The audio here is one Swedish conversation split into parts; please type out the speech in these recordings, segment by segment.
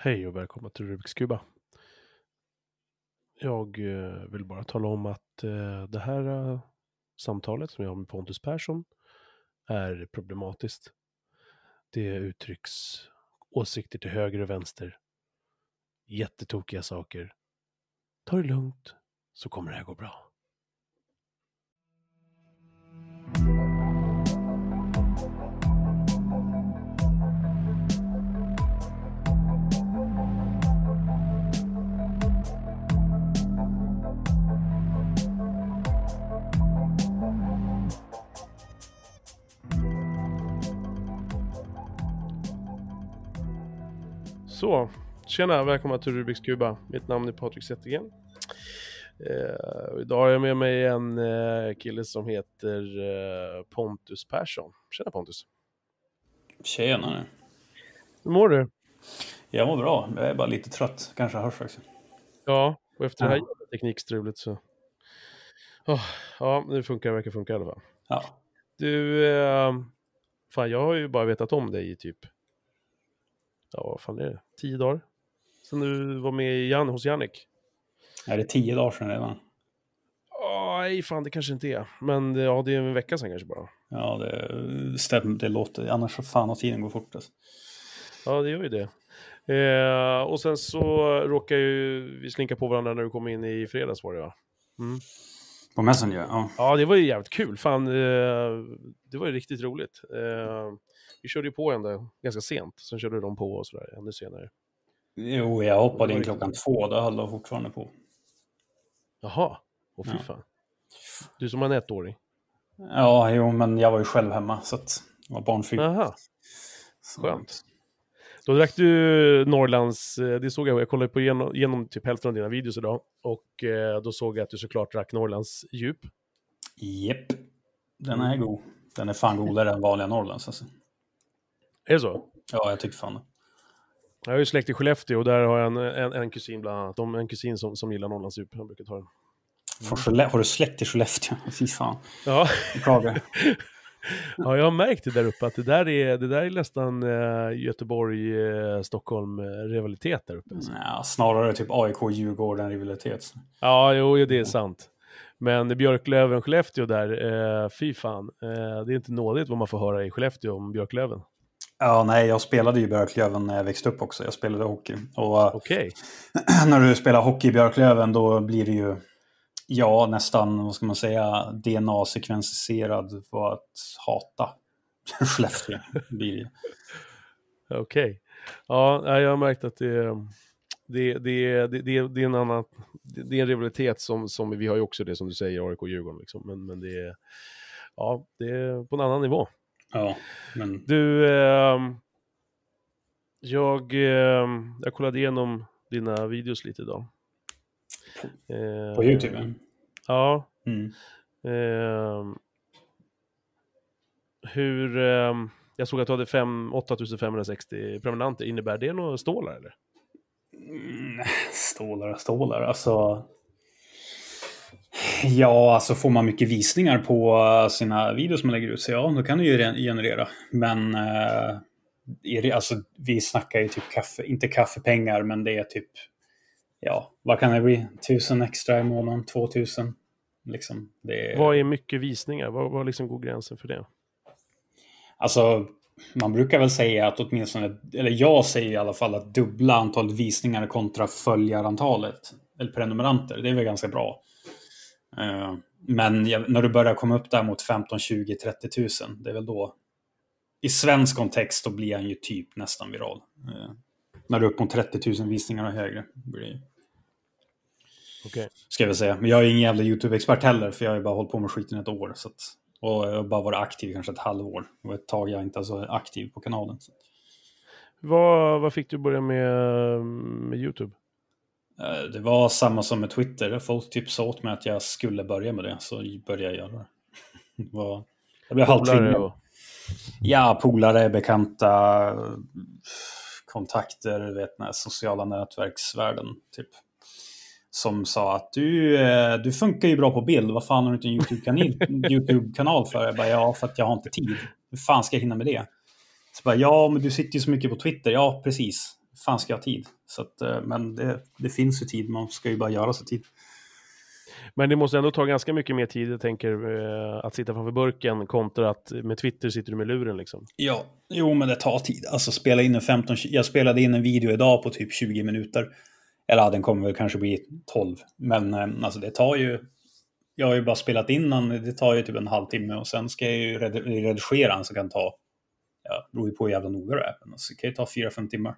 Hej och välkomna till Rubiks Kuba. Jag eh, vill bara tala om att eh, det här eh, samtalet som jag har med Pontus Persson är problematiskt. Det uttrycks åsikter till höger och vänster. Jättetokiga saker. Ta det lugnt så kommer det här gå bra. Så, tjena, välkomna till Rubiks Kuba. Mitt namn är Patrik Zettergren. Eh, idag har jag med mig en eh, kille som heter eh, Pontus Persson. Tjena Pontus. Tjenare. Hur mår du? Jag mår bra. Jag är bara lite trött. Kanske hörs också. Ja, och efter det här Ja. teknikstrulet så... Åh, ja, det funkar, verkar funka i alla fall. Ja. Du, eh, fan jag har ju bara vetat om dig i typ, ja vad fan är det, tio dagar? Sen du var med i Jan, hos Jannik. Är det tio dagar sedan redan? Ja, nej fan det kanske inte är. Men det- ja, det är en vecka sedan kanske bara. Ja, det stämmer. Det låter... Annars så fan och tiden går fort. Alltså. Ja, det gör ju det. Eh, och sen så råkar ju vi slinka på varandra när du kom in i fredags var det va? Mm. På Messenger? Ja. Ja, det var ju jävligt kul. Fan, eh, det var ju riktigt roligt. Eh, vi körde ju på ändå ganska sent. Sen körde de på och sådär ännu senare. Jo, jag hoppade in var klockan två. Då höll de fortfarande på. Jaha, och fy Ja. fan. Du som har en ettåring. Ja, jo, men jag var ju själv hemma. Så att jag var barnfri. Jaha, skönt. Då drack du Norrlands, eh, det såg jag, jag kollade på genom, genom typ hälften av dina videos idag. Och eh, då såg jag att du såklart drack Norrlands djup. Jepp. Den är god. Den är fan godare än vanliga Norrlands. Alltså. Är det så? Ja, jag tycker fan det. Jag har ju släkt i Skellefteå och där har jag en, en, en kusin bland annat. De, en kusin som, som gillar Norrlands djup. Han brukar ta den. Har du släkt i Skellefteå? Fy fan. Ja. Beklagar. ja, jag har märkt det där uppe att det där är, det där är nästan eh, Göteborg-Stockholm-rivalitet där uppe. alltså. Ja, snarare typ AIK-Djurgården-rivalitet. Ja, jo, det är sant. Men Björklöven, Skellefteå där, eh, fy fan. Eh, det är inte nådigt vad man får höra i Skellefteå om Björklöven. Ja, nej, jag spelade ju i Björklöven när jag växte upp också. Jag spelade hockey. Och Okej. när du spelar hockey i Björklöven då blir det ju, ja, nästan, vad ska man säga, DNA-sekvenserad för att hata Skellefteå. Okej. Ja, nej, jag har märkt att det, det, det, det, det, det är en annan... Det, är en rivalitet som, som vi har ju också det som du säger, AIK och Djurgården liksom. Men, men det är... Ja, det är på en annan nivå. Ja, men Du, ehm, jag, ehm, jag kollade igenom dina videos lite idag. Eh, på YouTube. Ja. Mm. ehm, hur, ehm, jag såg att du hade fem- 8560 prenumeranter. Innebär det några stålar eller? Mm, Stålar och stålar, alltså. Ja, alltså får man mycket visningar på sina videos man lägger ut så ja, då kan det ju re- generera. Men eh, är det, alltså, vi snackar ju typ kaffe, inte kaffepengar, men det är typ, ja, vad kan det bli? Tusen extra i månaden, två tusen. Liksom, det är, Vad är mycket visningar? Vad, vad liksom går gränsen för det? Alltså, man brukar väl säga att åtminstone, eller jag säger i alla fall att dubbla antalet visningar kontra följarantalet, eller prenumeranter, det är väl ganska bra. Eh, Men när du börjar komma upp där mot 15, 20, 30 tusen, det är väl då, i svensk kontext, då blir han ju typ nästan viral. Eh, När du är upp mot 30 000 visningar och högre. blir Okej. Ska jag väl säga. Men jag är ingen jävla YouTube-expert heller, för jag har ju bara hållit på med skiten ett år. Så att, och jag har bara varit aktiv kanske ett halvår. Och ett tag jag inte så aktiv på kanalen. Vad, vad fick du börja med, med YouTube? Eh, Det var samma som med Twitter. Folk typ sa åt mig att jag skulle börja med det, så började jag göra det. Det var- Jag blev halvtvingad. och- Ja, polare, bekanta, kontakter, vet, den här sociala nätverksvärlden. Typ. Som sa att du, eh, du funkar ju bra på bild, vad fan har du inte en YouTube-kanal YouTube för? Jag bara, ja, för att jag har inte tid. Hur fan ska jag hinna med det? Så bara, ja, men du sitter ju så mycket på Twitter. Ja, precis. Fan ska jag ha tid? Så att, eh, men det, det finns ju tid, man ska ju bara göra sig tid. Men det måste ändå ta ganska mycket mer tid, jag tänker, eh, att sitta framför burken kontra att med Twitter sitter du med luren liksom. Ja, jo men det tar tid. Alltså spela in en 15, jag spelade in en video idag på typ 20 minuter. Eller ja, den kommer väl kanske bli 12. Men eh, alltså det tar ju, jag har ju bara spelat in den, det tar ju typ en halvtimme och sen ska jag ju redigera den så kan ta, ja, det beror ju på hur jävla noga du är. Men alltså, det kan ju ta 4-5 timmar.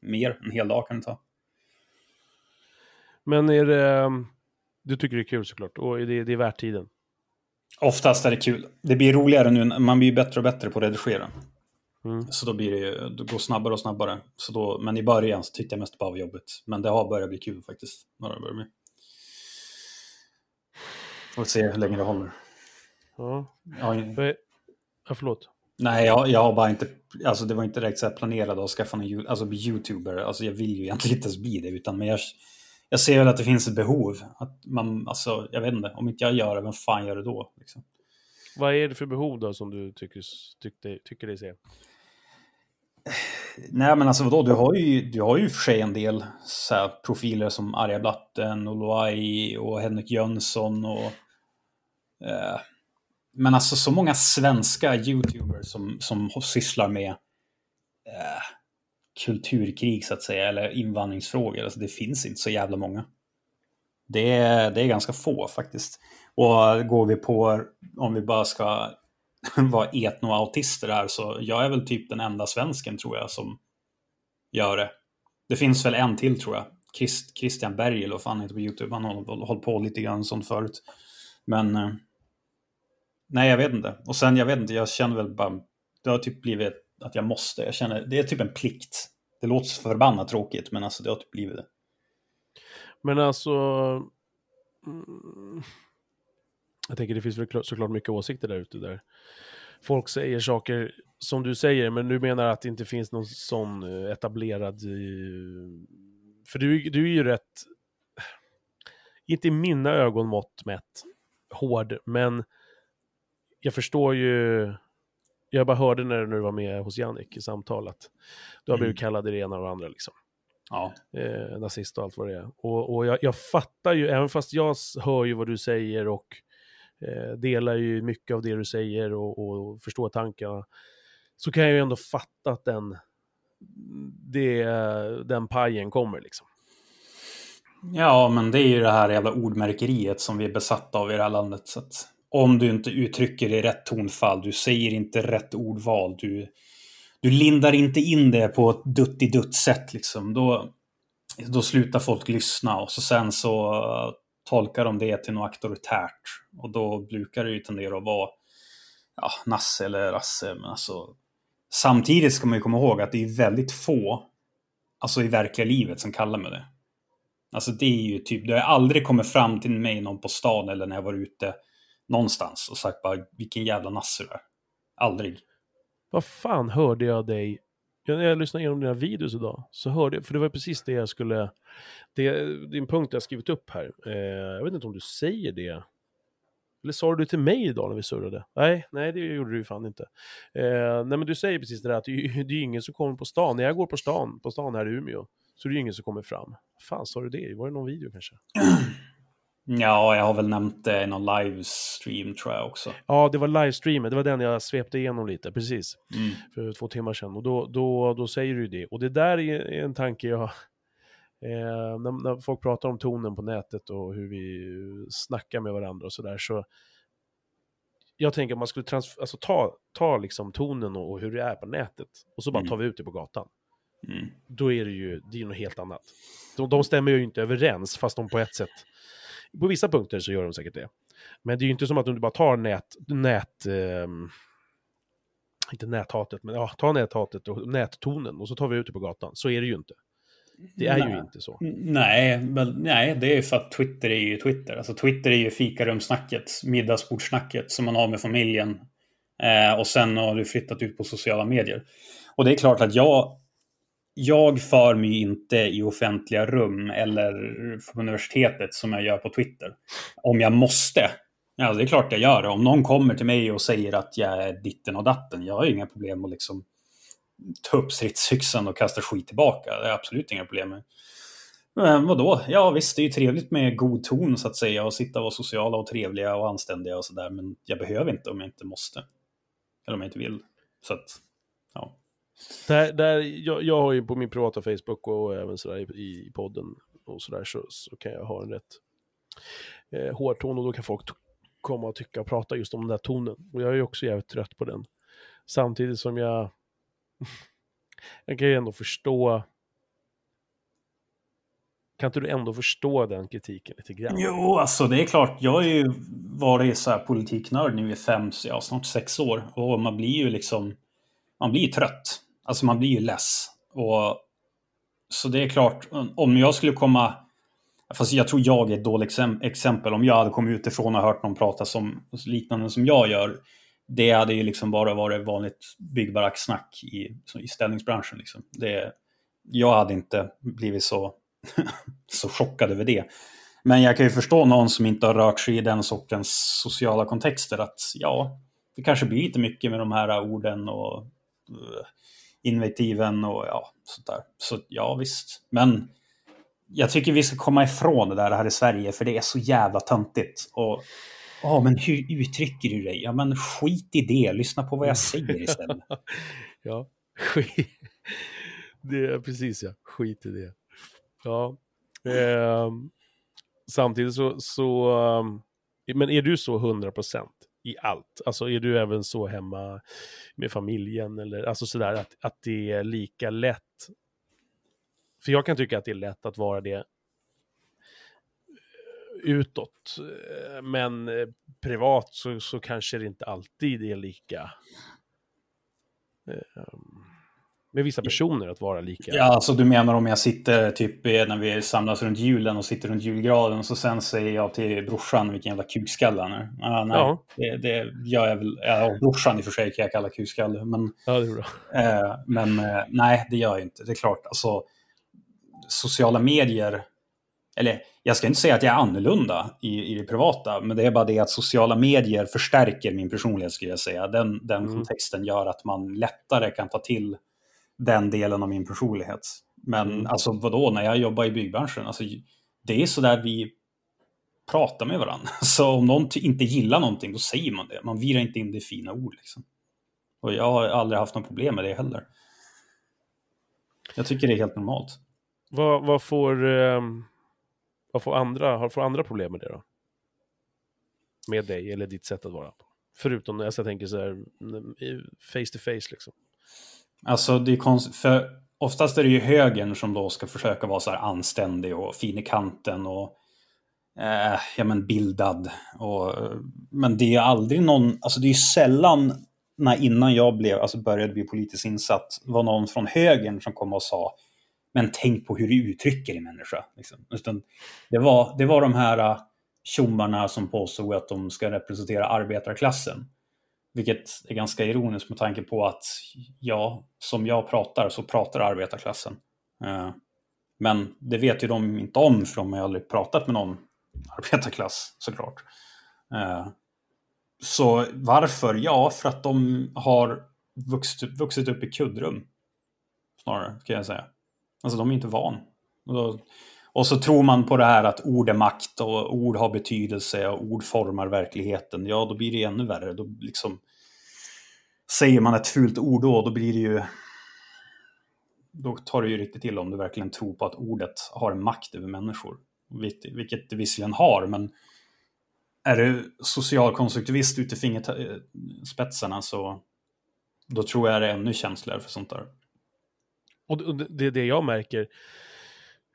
Mer, en hel dag kan det ta. Men är det, du tycker det är kul såklart och det, det är värt tiden? Oftast är det kul. Det blir roligare nu, man blir bättre och bättre på att redigera. Mm. Så då blir det det går snabbare och snabbare. Så då, men i början så tyckte jag mest bara var jobbigt. Men det har börjat bli kul faktiskt. När det börjar bli. Får se hur länge det håller. Ja, ja, ja förlåt. Nej, jag, jag har bara inte, alltså det var inte direkt så här planerat att skaffa en alltså bli youtuber. Alltså jag vill ju egentligen inte ens bli det, utan men jag, jag ser väl att det finns ett behov. Att man, alltså, jag vet inte, om inte jag gör det, vem fan gör det då? Liksom. Vad är det för behov då som du tycker, tyckte, tycker dig se? Nej men alltså vadå, du har ju, du har ju för sig en del så här, profiler som Arja Blatten och Loai och Henrik Jönsson och... Eh, men alltså så många svenska YouTubers som, som sysslar med eh, kulturkrig så att säga, eller invandringsfrågor. Alltså det finns inte så jävla många. Det är, det är ganska få faktiskt. Och går vi på, om vi bara ska vara etnoautister här, så jag är väl typ den enda svensken tror jag som gör det. Det finns väl en till tror jag. Christ, Christian Berg eller vad fan heter på YouTube. Han har hållit på lite grann sånt förut. Men eh, nej, jag vet inte. Och sen, jag vet inte, jag känner väl bara, det har typ blivit att jag måste. Jag känner, det är typ en plikt. Det låter så förbannat tråkigt, men alltså det har typ blivit det. Men alltså... Mm, jag tänker det finns väl såklart mycket åsikter där ute där folk säger saker som du säger, men du menar att det inte finns någon sån eh, etablerad... Eh, för du, du är ju rätt, inte i mina ögon mått mätt, hård, men jag förstår ju... Jag bara hörde när du var med hos Jannik i samtalet. Du har blivit mm. kallad det ena och det andra liksom. Ja. Eh, nazist och allt vad det är. Och, och jag, jag, fattar ju, även fast jag hör ju vad du säger och eh, delar ju mycket av det du säger och, och förstår tankarna, så kan jag ju ändå fatta att den, det, den pajen kommer liksom. Ja, men det är ju det här jävla ordmärkeriet som vi är besatta av i det här landet. Så att om du inte uttrycker det i rätt tonfall, du säger inte rätt ordval, du, du lindar inte in det på ett dutt sätt liksom, då, då slutar folk lyssna och så sen så tolkar de det till något auktoritärt. Och då brukar det ju tendera att vara ja, nasse eller rasse. Men alltså, samtidigt ska man ju komma ihåg att det är väldigt få, alltså i verkliga livet, som kallar mig det. Alltså det är ju typ, det har aldrig kommit fram till mig någon på stan eller när jag var ute någonstans och sagt bara vilken jävla nasse du är. Aldrig. Vad fan hörde jag dig, när jag lyssnade igenom dina videos idag, så hörde jag, för det var precis det jag skulle, det, din punkt jag skrivit upp här. Eh, jag vet inte om du säger det. Eller sa du det till mig idag när vi surrade? Nej, nej det gjorde du ju fan inte. Eh, nej men du säger precis det där att det, det är ingen som kommer på stan. När jag går på stan, på stan här i Umeå, så är det ingen som kommer fram. Fan, sa du det? Var det någon video kanske? Ja, jag har väl nämnt det i någon livestream tror jag också. Ja, det var livestreamen. Det var den jag svepte igenom lite, precis. Mm. För två timmar sedan. Och då, då, då säger du det. Och det där är en tanke jag Eh, när, när, folk pratar om tonen på nätet och hur vi snackar med varandra och sådär så jag tänker att man skulle alltså, ta, ta liksom tonen och, och, hur det är på nätet och så bara mm. tar vi ut det på gatan. Mm. Då är det ju det är något helt annat. De, de stämmer ju inte överens fast de på ett sätt, på vissa punkter så gör de säkert det. Men det är ju inte som att du bara tar nät, nät eh, inte näthatet, men ja, ta näthatet och nättonen och så tar vi ut det på gatan. Så är det ju inte. Det är nej. ju inte så. Nej, men, nej, det är för att Twitter är ju Twitter. Alltså Twitter är ju fikarumsnacket, middagsbordssnacket som man har med familjen. Eh, och sen har du flyttat ut på sociala medier. Och det är klart att jag, jag för mig inte i offentliga rum eller på universitetet som jag gör på Twitter. Om jag måste. Ja, det är klart jag gör det. Om någon kommer till mig och säger att jag är ditten och datten, jag har inga problem att liksom ta upp stridsyxan och kasta skit tillbaka. Det är absolut inga problem med. Men vadå? Ja visst, det är ju trevligt med god ton så att säga och sitta och vara sociala och trevliga och anständiga och sådär. Men jag behöver inte om jag inte måste. Eller om jag inte vill. Så att. Där, där, jag, jag har ju på min privata Facebook och även sådär i, i podden och sådär så, så kan jag ha en rätt eh, hård ton och då kan folk komma och tycka och prata just om den där tonen. Och jag är ju också jävligt trött på den. Samtidigt som jag, jag kan ju ändå förstå kan inte du ändå förstå den kritiken lite grann? Jo, alltså det är klart. Jag har ju varit så här politiknörd nu i fem, ja, snart sex år. Och man blir ju liksom, man blir ju trött. Alltså man blir ju less. Och, så det är klart, om jag skulle komma, fast jag tror jag är ett dåligt exempel, om jag hade kommit utifrån och hört någon prata som liknande som jag gör, det hade ju liksom bara varit vanligt byggbaracksnack i, i ställningsbranschen. Liksom. Det, jag hade inte blivit så så chockad över det. Men jag kan ju förstå någon som inte har rört sig i den sortens sociala kontexter att ja, det kanske blir lite mycket med de här orden och uh, invektiven och ja, sånt där. Så ja, visst. Men jag tycker vi ska komma ifrån det där här i Sverige, för det är så jävla töntigt. Och ja, men hur uttrycker du dig? Ja, men skit i det. Lyssna på vad jag säger istället. ja, skit. Det är precis ja, skit i det. Ja. Eh, samtidigt så, så, ehm, men är du så 100% i allt? Alltså är du även så hemma med familjen eller alltså sådär att, att det är lika lätt? För jag kan tycka att det är lätt att vara det eh, utåt. Eh, men eh, privat så, så kanske det inte alltid är lika um, med vissa personer att vara lika. Ja, alltså du menar om jag sitter typ när vi samlas runt julen och sitter runt julgraden och så sen säger jag till brorsan vilken jävla kukskalle han är. Ah, nej, ja. det, det gör jag väl. Ja, brorsan i och för sig kan jag kalla kukskalle. Men, ja, det är bra. Eh, men eh, nej, det gör jag inte. Det är klart, alltså sociala medier eller jag ska inte säga att jag är annorlunda i, i det privata, men det är bara det att sociala medier förstärker min personlighet skulle jag säga. Den, den mm. kontexten gör att man lättare kan ta till den delen av min personlighet. Men mm. alltså vadå, när jag jobbar i byggbranschen, alltså, det är så där vi pratar med varandra. Så om någon inte gillar någonting, då säger man det. Man virar inte in det i fina ord. Liksom. Och jag har aldrig haft något problem med det heller. Jag tycker det är helt normalt. Vad, vad får, eh, vad får andra, får andra problem med det då? Med dig eller ditt sätt att vara? Förutom när jag tänker så här, face to face liksom. Alltså det är konst... för oftast är det ju högern som då ska försöka vara så här anständig och fin i kanten och eh, ja, men bildad. Och, men det är aldrig någon, alltså det är ju sällan när innan jag blev, alltså började bli politiskt insatt var någon från högern som kom och sa men tänk på hur du uttrycker dig människa. Liksom. Det, var, det var de här eh, tjommarna som påstod att de ska representera arbetarklassen. Vilket är ganska ironiskt med tanke på att ja, som jag pratar så pratar arbetarklassen. Eh, men det vet ju de inte om för de har aldrig pratat med någon arbetarklass såklart. Eh, så varför? Ja, för att de har vuxit, vuxit upp i kuddrum. Snarare, kan jag säga. Alltså de är inte van. Och, då, och så tror man på det här att ord är makt och ord har betydelse och ord formar verkligheten. Ja, då blir det ännu värre. Då liksom säger man ett fult ord då, då blir det ju då tar det ju riktigt till om du verkligen tror på att ordet har makt över människor. Vilket det visserligen har, men är du socialkonstruktivist ut i fingerspetsarna eh, så då tror jag det är ännu känsligare för sånt där. Och det är det jag märker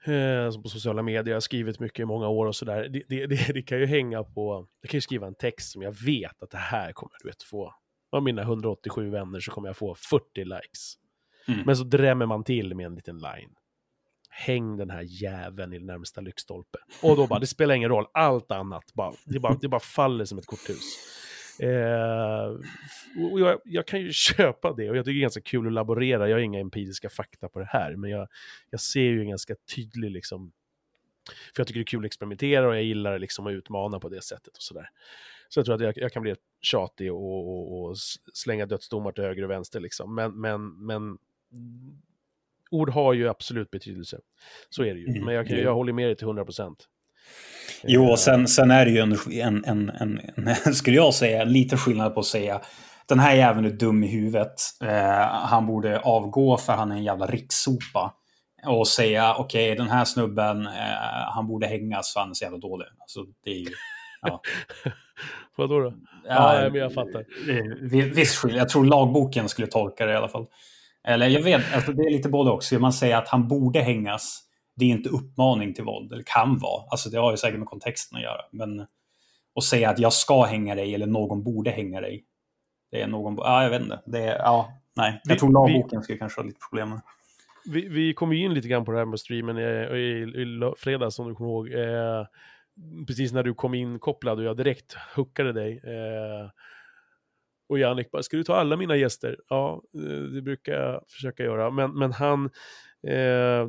eh, på sociala medier, jag har skrivit mycket i många år och sådär. Det, det, det, det, kan ju hänga på, jag kan ju skriva en text som jag vet att det här kommer du vet få, av mina 187 vänner så kommer jag få 40 likes. Mm. Men så drämmer man till med en liten line. Häng den här jäveln i närmsta lyktstolpe. Och då bara, det spelar ingen roll, allt annat bara, det bara, det bara faller som ett korthus. Eh, och jag, jag, kan ju köpa det och jag tycker det är ganska kul att laborera. Jag har inga empiriska fakta på det här, men jag, jag ser ju en ganska tydlig liksom, för jag tycker det är kul att experimentera och jag gillar liksom att utmana på det sättet och sådär. Så jag tror att jag, jag kan bli tjatig och, och, och, slänga dödsdomar till höger och vänster liksom. Men, men, men ord har ju absolut betydelse. Så är det ju. Mm. Men jag, kan- jag håller med dig till 100 procent. Jo, och sen, sen är det ju en, en, en, en, en, skulle jag säga, en liten skillnad på att säga den här jäveln är dum i huvudet. Eh, han borde avgå för han är en jävla rikssopa. Och säga, okej, den här snubben, eh, han borde hängas för han är så jävla dålig. Alltså, det är ju... Ja. Vadå då? Ja, nej, men jag fattar. Eh, vi- Viss skillnad. Jag tror lagboken skulle tolka det i alla fall. Eller jag vet, alltså det är lite både också. Man säga att han borde hängas, det är inte uppmaning till våld, eller kan vara. Alltså det har ju säkert med kontexten att göra. Men att säga att jag ska hänga dig eller någon borde hänga dig. Det är någon, ja jag vet inte. Det är, ja, nej. Jag Vi- tror lagboken skulle kanske ha lite problem med. Vi, vi kom ju in lite grann på det här med streamen i, i, i lö- fredags, som du kommer ihåg. Eh, precis när du kom in kopplad och jag direkt hookade dig. Eh, och Jannik bara, ska du ta alla mina gäster? Ja, eh, det brukar jag försöka göra. Men, men han eh,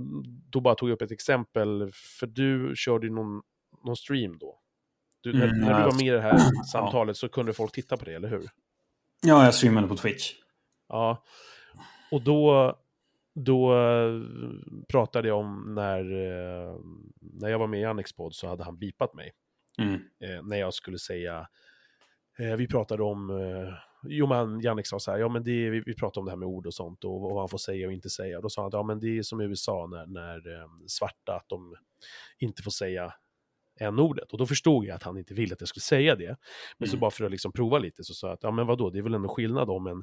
då bara tog upp ett exempel, för du körde ju någon, någon stream då. Du, när, Mm, när du ja. var med i det här samtalet så kunde folk titta på det, eller hur? Ja, jag streamade på Twitch. Ja, och då, då eh, pratade jag om när, eh, när jag var med i Annex podd så hade han bipat mig. Mm. Eh, när jag skulle säga, eh, vi pratade om, eh, jo men Jannik sa så här, ja men det, vi, vi pratade om det här med ord och sånt och, och vad man får säga och inte säga. Då sa han, ja men det är som i USA när, när eh, svarta, att de inte får säga n-ordet. Och då förstod jag att han inte ville att jag skulle säga det. Men så Mm. bara för att liksom prova lite så sa jag att, ja men vadå, det är väl ändå skillnad om en,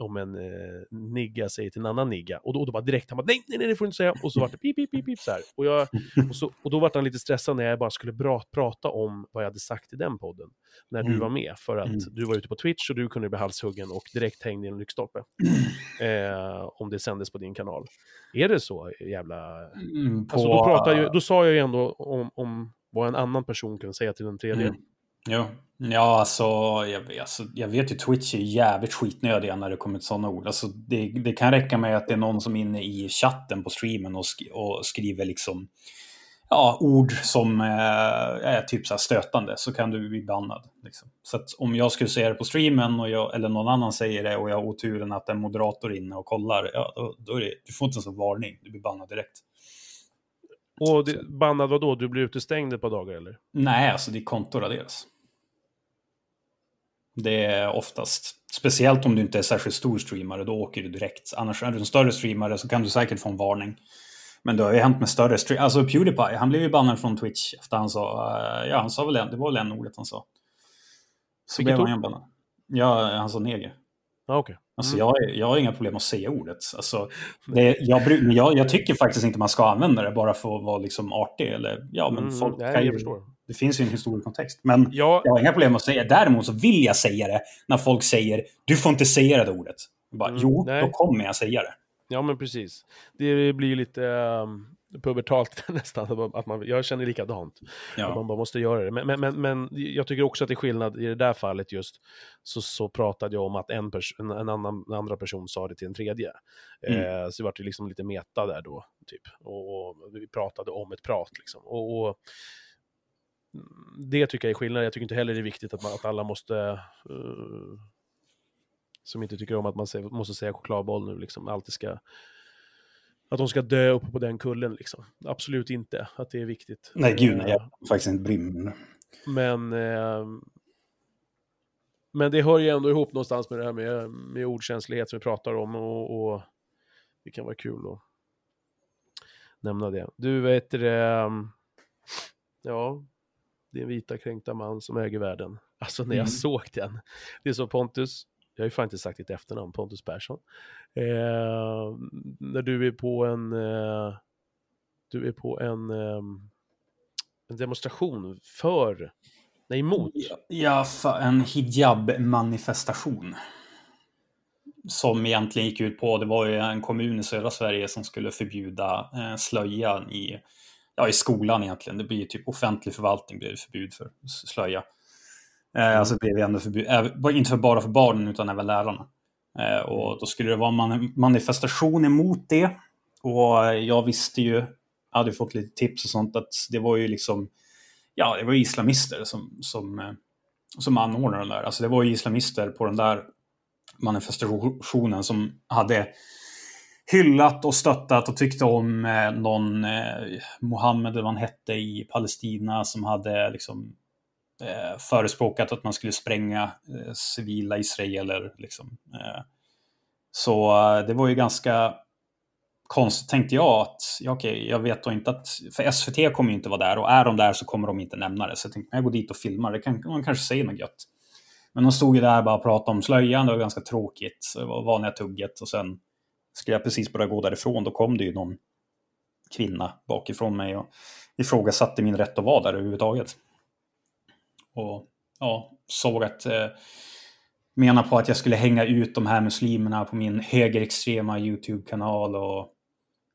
om en eh, nigga säger till en annan nigga. Och då, och då bara direkt, han bara nej, nej, nej, det får du inte säga. Och så var det pip, pip, pip, pip så här. Och, jag, och, så, och då var han lite stressad när jag bara skulle bra, prata om vad jag hade sagt i den podden. När du Mm. var med. För att Mm. du var ute på Twitch och du kunde bli halshuggen och direkt hängde i en lyktstolpe. Eh, om det sändes på din kanal. Är det så jävla... Mm, på, Alltså då, pratar ju, då sa jag ju ändå om, om vad en annan person kunde säga till den tredje. Jo. Ja, alltså jag, vet, alltså jag vet ju Twitch är jävligt skitnödiga när det kommer till sådana ord. Alltså, det, det kan räcka med att det är någon som är inne i chatten på streamen och, sk och skriver liksom ja, ord som eh, är typ så stötande så kan du bli bannad. Liksom. Så om jag skulle säga det på streamen och jag, eller någon annan säger det och jag har oturen att en moderator är inne och kollar, ja, då, då är det, du får inte ens en varning, du blir bannad direkt. Och det, bannad vadå? Du blir utestängd ett par dagar eller? Nej, alltså ditt konto raderas. Det är oftast, speciellt om du inte är särskilt stor streamare, då åker du direkt. Annars är du en större streamare så kan du säkert få en varning. Men det har ju hänt med större streamare. Alltså Pewdiepie, han blev ju bannad från Twitch efter han sa, eh, ja han sa väl en, det var väl en ordet han sa. Så Vilket blev han bannad. Ja, han sa neger. Ja, okej. Alltså Mm. jag, jag har inga problem att säga ordet. Alltså, det, jag, jag, jag tycker faktiskt inte man ska använda det bara för att vara liksom artig. Eller, ja, men Mm, folk nej, kan ju. Det finns ju en historisk kontext. Men Ja, jag har inga problem att säga. Däremot så vill jag säga det när folk säger du får inte säga det ordet. Jag Bara, Mm, jo, nej. då kommer jag säga det. ja, men precis. Det blir lite um, pubertalt nästan. Att man, jag känner likadant. Att Ja. man bara måste göra det. Men, men, men, men jag tycker också att det är skillnad i det där fallet just. Så, så pratade jag om att en, en, en, annan, en andra person sa det till en tredje. Mm. Eh, så det var det liksom lite meta där då. Typ. Och, och vi pratade om ett prat liksom. Och, och det tycker jag är skillnad. Jag tycker inte heller det är viktigt att, man, att alla måste... eh, som inte tycker om att man säger, måste säga chokladboll nu liksom. Alltid ska... Att de ska dö uppe på den kullen liksom. Absolut inte att det är viktigt. Nej, gud nej. Eh, Jag har faktiskt inte bryr mig. men, eh, men det hör ju ändå ihop någonstans med det här med, med ordkänslighet som vi pratar om och, och det kan vara kul att nämna det. Du vet det, ja, det är en vita kränkta man som äger världen. Alltså när jag Mm. såg den, det är så Pontus, jag har ju fan inte sagt ditt efternamn, Pontus Persson. Eh, när du är på en, eh, du är på en, eh, en demonstration för, nej emot. Ja, en hijab-manifestation. Som egentligen gick ut på, det var ju en kommun i södra Sverige som skulle förbjuda eh, slöjan i, ja, i skolan egentligen. Det blir ju typ offentlig förvaltning blir det förbud för slöja. Eh, Alltså det blev ju ändå förbud, även- inte för bara för barnen utan även lärarna. Eh, och då skulle det vara man, manifestation emot det. Och eh, jag visste ju, hade fått lite tips och sånt, att det var ju liksom, ja, det var ju islamister som, som, eh, som anordnade den där. Alltså det var ju islamister på den där manifestationen som hade hyllat och stöttat och tyckte om eh, någon eh, Mohammed eller vad han hette i Palestina som hade liksom eh, förespråkat att man skulle spränga eh, civila israeler. Liksom. Eh, så eh, det var ju ganska konstigt tänkte jag att, ja, okej, jag vet då inte att, för SVT kommer ju inte vara där och är de där så kommer de inte nämna det. Så jag tänkte, jag går dit och filmar, det kan man kanske säger något gött. Men de stod ju där och pratade om slöjan, det var ganska tråkigt. Så det var vanliga tugget och sen skulle jag precis börja gå därifrån, då kom det ju någon kvinna bakifrån mig och ifrågasatte min rätt att vara där överhuvudtaget. Och ja, såg att eh, menar på att jag skulle hänga ut de här muslimerna på min högerextrema YouTube-kanal och...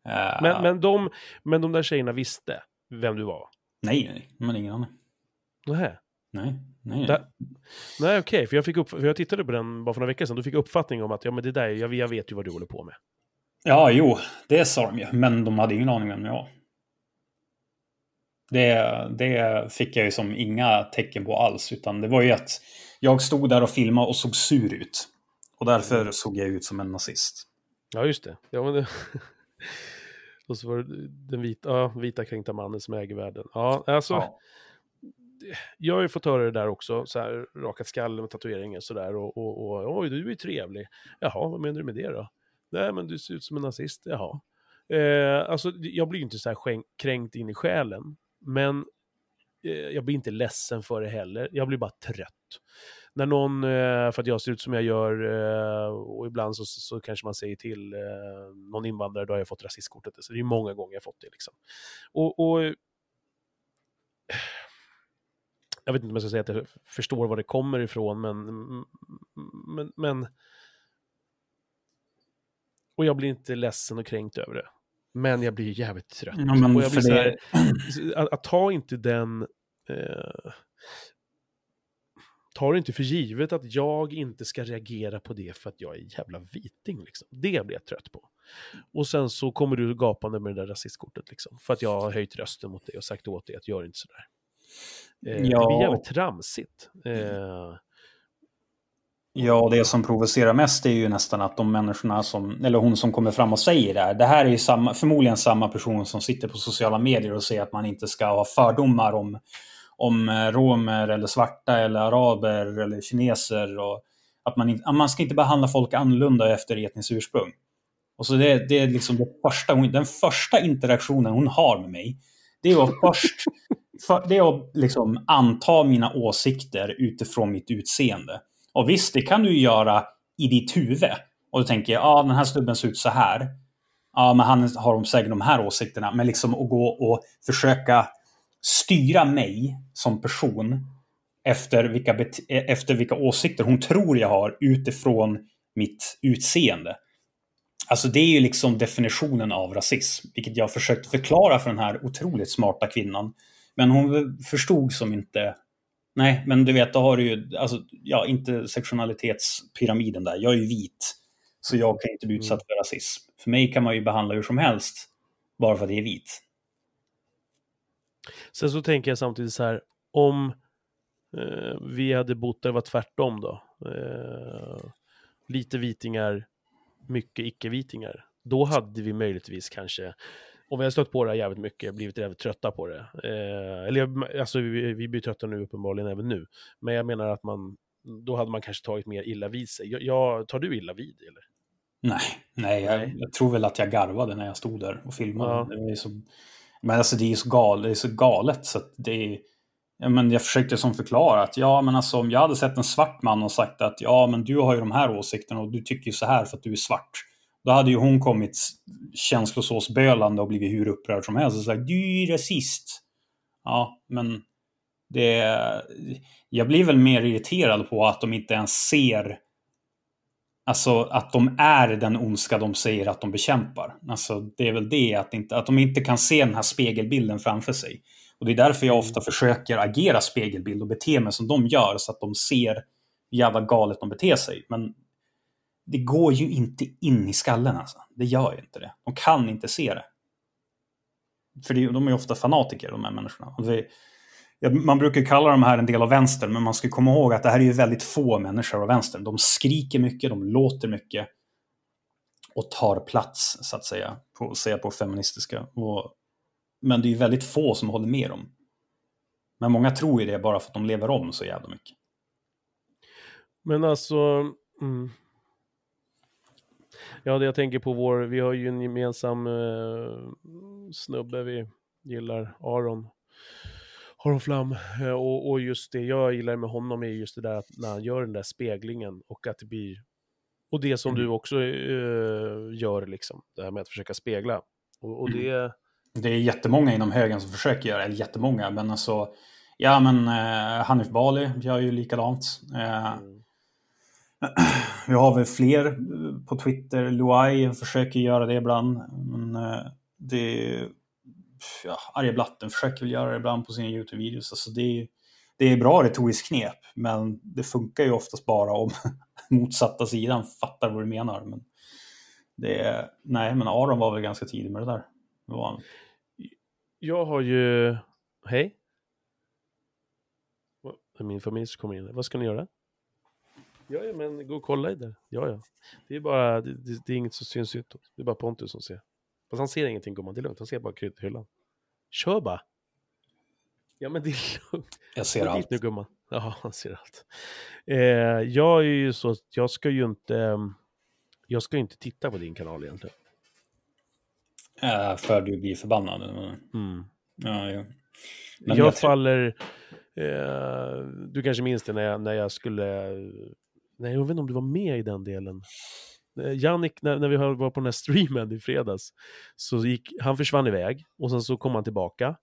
Uh... Men, men, de, men de där tjejerna visste vem du var? Nej, nej, de hade ingen aning. Nähä. Nej, nej. Okej, okay, för jag, fick upp, för jag tittade på den bara för några veckor sedan, då fick jag uppfattning om att ja, men det där, jag, jag vet ju vad du håller på med. Ja, jo, det sa de ju, men de hade ingen aning vem jag. Det, det fick jag ju som inga tecken på alls, utan det var ju att jag stod där och filmade och såg sur ut. Och därför mm. såg jag ut som en nazist. Ja, just det. Ja, men det... och så var det den vita, ja, vita kränkta mannen som äger världen. Ja, alltså. Ja. Jag har ju fått höra det där också, så här, rakat skallen med tatueringar och sådär. Och, och, och oj, du är ju trevlig. Jaha, vad menar du med det då? Nej, men du ser ut som en nazist. Jaha. Eh, alltså, jag blir inte så här kränkt in i själen. Men eh, jag blir inte ledsen för det heller. Jag blir bara trött. När någon, eh, för att jag ser ut som jag gör, eh, och ibland så, så kanske man säger till eh, någon invandrare, då har jag fått rasistkortet. Så det är många gånger jag fått det. Liksom. Och, och jag vet inte om jag ska säga att jag förstår var det kommer ifrån, men, men, men och jag blir inte ledsen och kränkt över det. Men jag blir jävligt trött. Ja, och jag blir så här, att, att, ta inte den... Eh, det inte för givet att jag inte ska reagera på det för att jag är jävla viting. Liksom. Det blir jag trött på. Och sen så kommer du gapande med det där rasistkortet. Liksom, för att jag har höjt rösten mot dig och sagt åt dig att gör inte sådär. Eh, ja. Det blir jävligt tramsigt. Eh, Ja, det som provocerar mest är ju nästan att de människorna som, eller hon som kommer fram och säger det här, det här är ju samma, förmodligen samma person som sitter på sociala medier och säger att man inte ska ha fördomar om, om eh, romer eller svarta eller araber eller kineser och att man, inte, man ska inte behandla folk annorlunda efter etniskt ursprung. Och så det, det är liksom det första, den första interaktionen hon har med mig. Det är att först för, det är att liksom anta mina åsikter utifrån mitt utseende. Och visst, det kan du göra i ditt huvud. Och du tänker, ja ah, den här snubben ser ut så här. Ja, men han har säkert de här åsikterna. Men liksom att gå och försöka styra mig som person efter vilka, efter vilka åsikter hon tror jag har utifrån mitt utseende. Alltså det är ju liksom definitionen av rasism, vilket jag försökt förklara för den här otroligt smarta kvinnan. Men hon förstod som inte Nej, men du vet, då har du ju, alltså, ja, intersektionalitetspyramiden där. Jag är ju vit, så jag kan inte bli utsatt mm. för rasism. För mig kan man ju behandla hur som helst, bara för att jag är vit. Sen så tänker jag samtidigt så här, om eh, vi hade bott där det var tvärtom då. Eh, lite vitingar, mycket icke-vitingar. Då hade vi möjligtvis kanske och vi har stött på det här jävligt mycket, blivit jävligt trötta på det. Eh, eller alltså vi, vi blir trötta nu uppenbarligen även nu. Men jag menar att man, då hade man kanske tagit mer illa vid sig. Jag, jag tar du illa vid eller? Nej, nej, jag, jag, tror väl att jag garvade när jag stod där och filmade. Ja. Så, men alltså det är så galet, det är så galet så att det är, ja, men jag försökte som förklara att ja, men alltså om jag hade sett en svart man och sagt att ja, men du har ju de här åsikterna och du tycker ju så här för att du är svart. Då hade ju hon kommit känslosåsbölande och blivit hur upprörd som helst och sagt du är rasist. Ja, men det... Jag blir väl mer irriterad på att de inte ens ser Alltså att de är den ondska de säger att de bekämpar. Alltså det är väl det, att, inte, att de inte kan se den här spegelbilden framför sig. Och det är därför jag ofta försöker agera spegelbild och bete mig som de gör, så att de ser hur jävla galet de beter sig. Men det går ju inte in i skallen alltså. Det gör ju inte det. De kan inte se det. För det, de är ju ofta fanatiker, de här människorna. Det, man brukar kalla de här en del av vänstern, men man ska komma ihåg att det här är ju väldigt få människor av vänstern. De skriker mycket, de låter mycket. och tar plats, så att säga, på, säga på feministiska. Och, men det är ju väldigt få som håller med dem. Men många tror ju det bara för att de lever om så jävla mycket. Men alltså... Mm. Ja, det jag tänker på vår, vi har ju en gemensam eh, snubbe vi gillar, Aron. Aron Flam. Eh, och, och just det jag gillar med honom är just det där att när han gör den där speglingen och att det blir... Och det som mm. du också eh, gör, liksom, det här med att försöka spegla. Och, och det... Mm. Det är jättemånga inom högen som försöker göra eller jättemånga, men alltså... Ja, men eh, Hanif Bali gör ju likadant. Eh, mm. Vi har väl fler eh, på Twitter. Luai försöker göra det ibland. Men eh, det ja, Arje Blatten försöker väl göra det ibland på sina YouTube-videos. Alltså det, är, det är bra retoriskt knep, men det funkar ju oftast bara om motsatta sidan fattar vad du menar. Men det är, nej, men Aron var väl ganska tidig med det där. Det var han. Jag har ju... Hej. Min familj som kommer in. Vad ska ni göra? Ja, ja, men gå och kolla i där. Ja, ja. Det är bara, det, det, det är inget som syns utåt. Det är bara Pontus som ser. Fast han ser ingenting gumman, det är lugnt. Han ser bara kryddhyllan. Kör bara. Ja, men det är lugnt. Jag ser allt. nu gumman. Ja, han ser allt. Eh, jag är ju så, jag ska ju inte, jag ska ju inte titta på din kanal egentligen. Äh, för du blir förbannad? Mm. Ja, ja. Men jag, jag faller, eh, du kanske minns det när jag, när jag skulle, nej jag vet inte om du var med i den delen. Eh, Jannik, när, när vi var på den här streamen i fredags, så gick, han försvann iväg och sen så kom han tillbaka.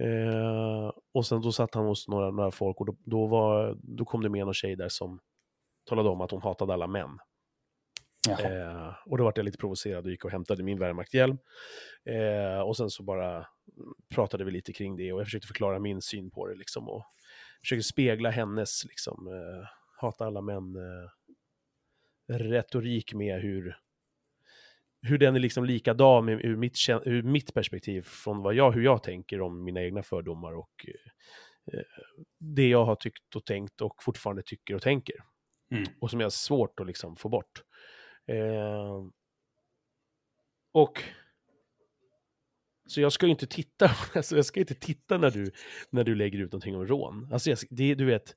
Eh, och sen då satt han hos några, några folk och då, då, var, då kom det med någon tjej där som talade om att hon hatade alla män. Eh, och då var jag lite provocerad och gick och hämtade min värmakthjälm. Eh, och sen så bara pratade vi lite kring det och jag försökte förklara min syn på det liksom. Och försökte spegla hennes liksom, eh, hata alla män eh, med hur, hur den är liksom likadan ur mitt, ur mitt perspektiv från vad jag, hur jag tänker om mina egna fördomar och eh, det jag har tyckt och tänkt och fortfarande tycker och tänker. Mm. Och som jag har svårt att liksom få bort. Eh, och så jag ska ju inte titta, alltså jag ska inte titta när du, när du lägger ut någonting om rån. Alltså jag, det, du vet,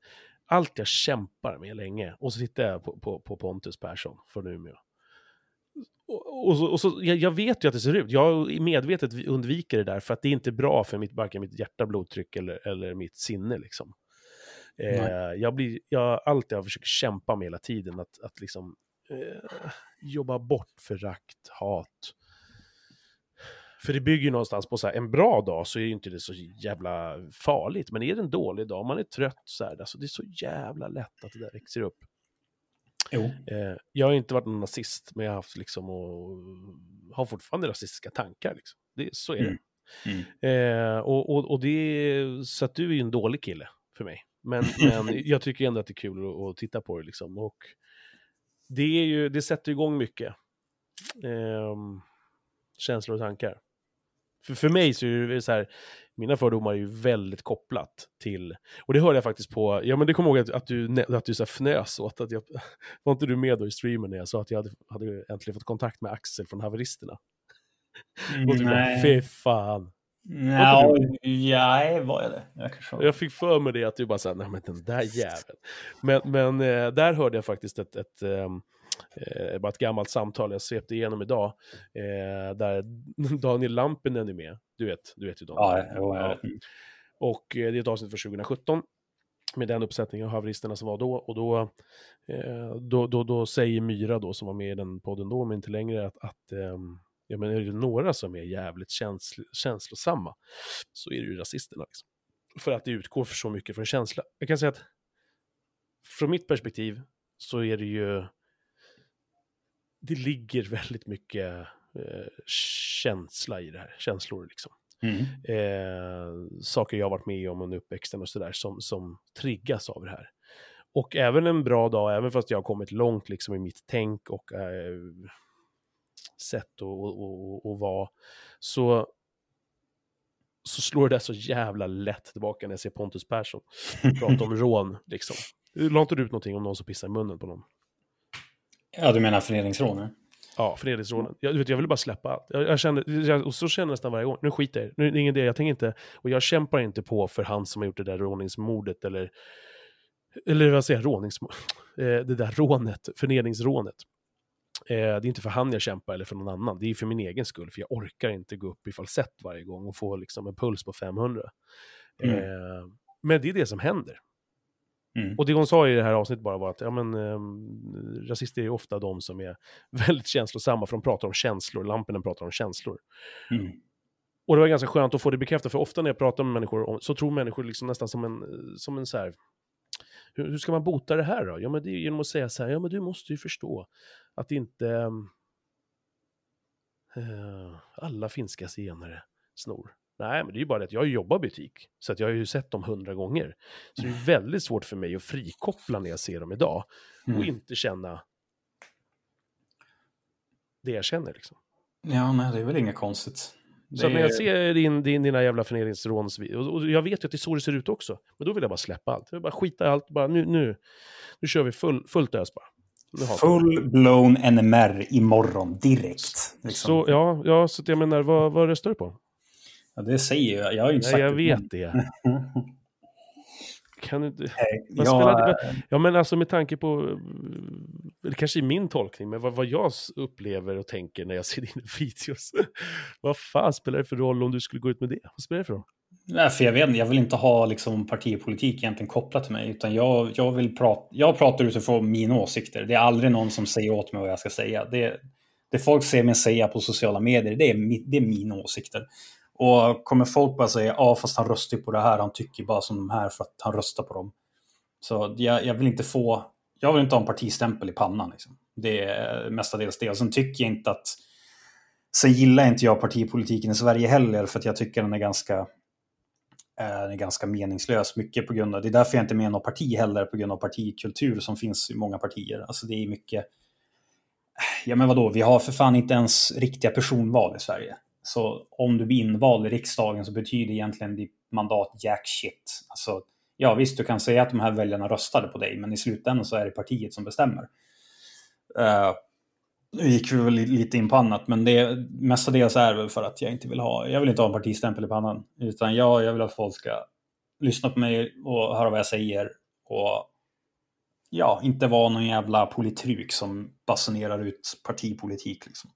allt jag kämpar med länge, och så tittar jag på, på, på Pontus Persson från Umeå. Och, och, så, och så, jag, jag, vet ju att det ser ut, jag medvetet undviker det där för att det är inte bra för mitt, varken mitt hjärta, blodtryck eller, eller mitt sinne. Liksom. Eh, jag blir, jag, allt jag försöker kämpa med hela tiden, att, att liksom, eh, jobba bort förakt, hat, för det bygger ju någonstans på så här, en bra dag så är ju inte det så jävla farligt, men är det en dålig dag, man är trött så här, alltså det är så jävla lätt att det där växer upp. Jo. Eh, jag har inte varit någon nazist, men jag har haft liksom och har fortfarande rasistiska tankar. Liksom. Det, så är mm. det. Mm. Eh, och, och, och det, så att du är ju en dålig kille för mig. Men, men jag tycker ändå att det är kul att, att titta på det liksom. Och det, är ju, det sätter igång mycket. Eh, känslor och tankar. För, för mig så är det så här, mina fördomar är ju väldigt kopplat till, och det hörde jag faktiskt på, ja men det kommer ihåg att, att du, att du så fnös åt att jag, var inte du med då i streamen när jag sa att jag hade, hade äntligen fått kontakt med Axel från haveristerna? Mm, och du bara, fy fan. Ja, ja, var jag det? Jag, jag fick för mig det att du bara sa, nej men den där jäveln. Men, men eh, där hörde jag faktiskt ett, ett um, eh, bara ett gammalt samtal jag svepte igenom idag, eh, där Daniel Lampinen är med. Du vet, du vet ju Daniel. Ja, jo, ja. Och eh, det är ett avsnitt från 2017 med den uppsättningen av haveristerna som var då. Och då, eh, då, då, då, säger Myra då, som var med i den podden då, men inte längre, att, att eh, ja, men är det några som är jävligt känsl känslosamma, så är det ju rasisterna. Liksom. För att det utgår för så mycket från känsla. Jag kan säga att från mitt perspektiv så är det ju det ligger väldigt mycket eh, känsla i det här, känslor liksom. Mm. Eh, saker jag har varit med om under uppväxten och sådär som, som triggas av det här. Och även en bra dag, även fast jag har kommit långt liksom i mitt tänk och eh, sätt att och, och, och vara, så, så slår det så jävla lätt tillbaka när jag ser Pontus Persson prata om rån. Liksom. La inte du ut någonting om någon som pissar i munnen på någon? Ja, du menar föreningsrån? Ja, förnedringsrånen. Jag, vet, jag ville bara släppa allt. Jag, jag kände, jag, och så känner jag nästan varje gång. Nu skiter jag i det. Nu är ingen idé. Jag tänker inte... Och jag kämpar inte på för han som har gjort det där råningsmordet eller... Eller vad säger jag? Råningsmordet? Eh, det där rånet. Förnedringsrånet. Eh, det är inte för han jag kämpar eller för någon annan. Det är för min egen skull. För jag orkar inte gå upp i falsett varje gång och få liksom en puls på 500. Mm. Eh, men det är det som händer. Mm. Och det hon sa i det här avsnittet bara var att ja, men, eh, rasister är ofta de som är väldigt känslosamma, för de pratar om känslor, Lampinen pratar om känslor. Mm. Och det var ganska skönt att få det bekräftat, för ofta när jag pratar med människor så tror människor liksom nästan som en, som en så här, hur, hur, ska man bota det här då? Ja, men det är genom att säga så här, ja men du måste ju förstå att inte äh, alla finska zigenare snor. Nej, men det är ju bara det att jag jobbar butik, så att jag har ju sett dem hundra gånger. Så det är väldigt svårt för mig att frikoppla när jag ser dem idag mm. och inte känna det jag känner. Liksom. Ja, nej, det är väl inget konstigt. Det så när jag ser din, din, dina jävla förnedringsråns, och, och jag vet ju att det är så det ser ut också, men då vill jag bara släppa allt. Jag vill bara skita i allt, bara nu, nu, nu kör vi full, fullt ös bara. Full-blown NMR imorgon, direkt. Liksom. Så, ja, ja, så jag menar, vad, vad röstar du på? Ja, det säger jag. Jag har ju inte ja, sagt jag det. Jag vet det. kan du inte... Nej, jag... Spelade... Ja, men alltså med tanke på, det kanske är min tolkning, men vad, vad jag upplever och tänker när jag ser dina videos. vad fan spelar det för roll om du skulle gå ut med det? Vad spelar det för roll? Nej, för jag vet jag vill inte ha liksom partipolitik egentligen kopplat till mig, utan jag, jag vill prata, jag pratar utifrån mina åsikter. Det är aldrig någon som säger åt mig vad jag ska säga. Det, det folk ser mig säga på sociala medier, det är, det är mina åsikter. Och kommer folk bara säga ja fast han röstar på det här, han tycker bara som de här för att han röstar på dem. Så jag, jag vill inte få, jag vill inte ha en partistämpel i pannan. Liksom. Det är mestadels det. Och sen tycker jag inte att, sen gillar inte jag partipolitiken i Sverige heller för att jag tycker den är ganska, eh, den är ganska meningslös. Mycket på grund av, det är därför jag inte är med i något parti heller, på grund av partikultur som finns i många partier. Alltså det är mycket, ja men vadå, vi har för fan inte ens riktiga personval i Sverige. Så om du blir invald i riksdagen så betyder egentligen ditt mandat jack shit. Alltså, ja visst, du kan säga att de här väljarna röstade på dig, men i slutändan så är det partiet som bestämmer. Uh, nu gick vi väl lite in på annat, men det mestadels är väl för att jag inte vill ha, jag vill inte ha en partistämpel i pannan, utan jag, jag vill att folk ska lyssna på mig och höra vad jag säger och ja, inte vara någon jävla politruk som basunerar ut partipolitik. Liksom.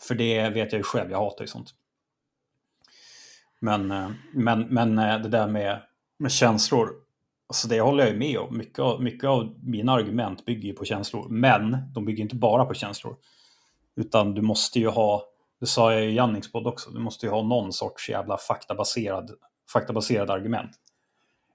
För det vet jag ju själv, jag hatar ju sånt. Men, eh, men, men eh, det där med, med känslor, alltså det håller jag ju med om. Mycket av, mycket av mina argument bygger ju på känslor. Men de bygger inte bara på känslor. Utan du måste ju ha, det sa jag i Jannings podd också, du måste ju ha någon sorts jävla faktabaserad, faktabaserad argument.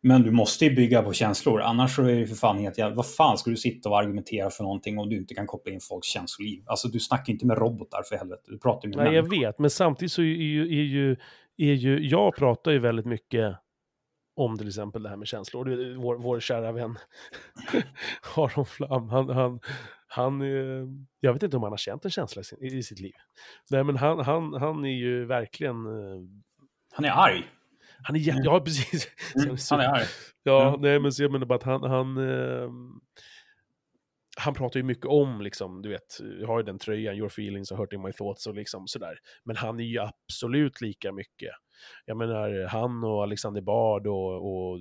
Men du måste ju bygga på känslor, annars så är det för fan helt jävla... Vad fan ska du sitta och argumentera för någonting om du inte kan koppla in folks känsloliv? Alltså du snackar inte med robotar för helvete, du pratar med Nej, människor. jag vet, men samtidigt så är ju, är ju, är ju... Jag pratar ju väldigt mycket om till exempel det här med känslor. Vår, vår kära vän Aron Flam, han, han, han, eh, jag vet inte om han har känt en känsla i sitt liv. Nej, men han, han, han är ju verkligen... Eh, han är arg. Han är jätte... Mm. Ja, precis. Mm, han är arg. Ja, mm. nej men så jag menar bara att han... Han, eh, han pratar ju mycket om, liksom, du vet, jag har ju den tröjan, your feelings och hurting my thoughts och liksom sådär. Men han är ju absolut lika mycket. Jag menar, han och Alexander Bard och, och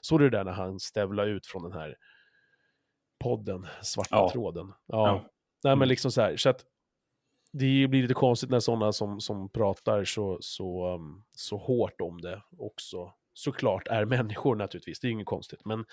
såg du det där när han stävlade ut från den här podden, Svarta ja. tråden? Ja. ja. Nej men mm. liksom så här, så att det blir lite konstigt när sådana som, som pratar så, så, um, så hårt om det också såklart är människor naturligtvis, det är inget konstigt. Men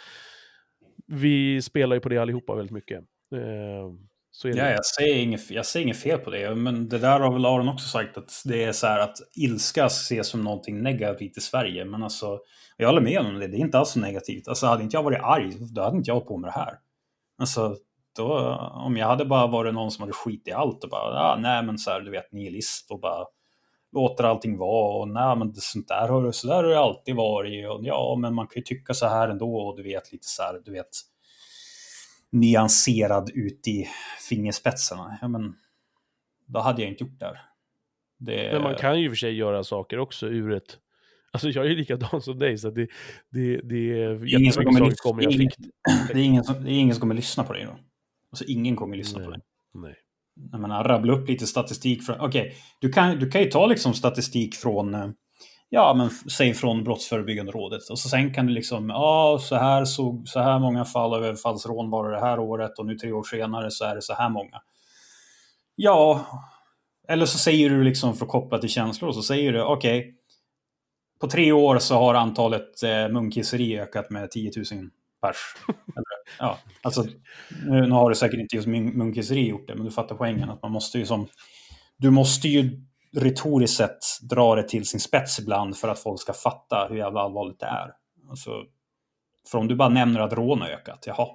vi spelar ju på det allihopa väldigt mycket. Eh, så ja, jag säger, inget, jag säger inget fel på det, men det där har väl Aron också sagt att det är så här att ilska ses som någonting negativt i Sverige. Men alltså, jag håller med om det, det är inte alls så negativt. Alltså hade inte jag varit arg, då hade inte jag hållit på med det här. Alltså, då, om jag hade bara varit någon som hade skit i allt och bara, ah, nej men så här, du vet, nihilist och bara låter allting vara och nej men sånt där har, så där har det alltid varit och ja men man kan ju tycka så här ändå och du vet lite så här, du vet nyanserad ut i fingerspetsarna. Ja men då hade jag inte gjort det här. Det... Men man kan ju för sig göra saker också ur ett Alltså jag är ju likadan som dig, så det, det, det är ingen som kommer, kommer jag ingen, det, är ingen som, det är ingen som kommer lyssna på dig då. Alltså ingen kommer lyssna nej, på dig. Nej. jag menar, rabbla upp lite statistik. Okej, okay, du, kan, du kan ju ta liksom statistik från, eh, ja men säg från Brottsförebyggande rådet. Och så sen kan du liksom, ja så här, så, så här många fall av överfallsrån var det det här året och nu tre år senare så är det så här många. Ja, eller så säger du liksom för att koppla till känslor, så säger du okej, okay, på tre år så har antalet eh, munkisseri ökat med 10 000 pers. ja, alltså, nu, nu, har du säkert inte just munkisseri gjort det, men du fattar poängen. Att man måste ju som... Du måste ju retoriskt sett dra det till sin spets ibland för att folk ska fatta hur jävla allvarligt det är. Alltså, för om du bara nämner att rån har ökat, jaha.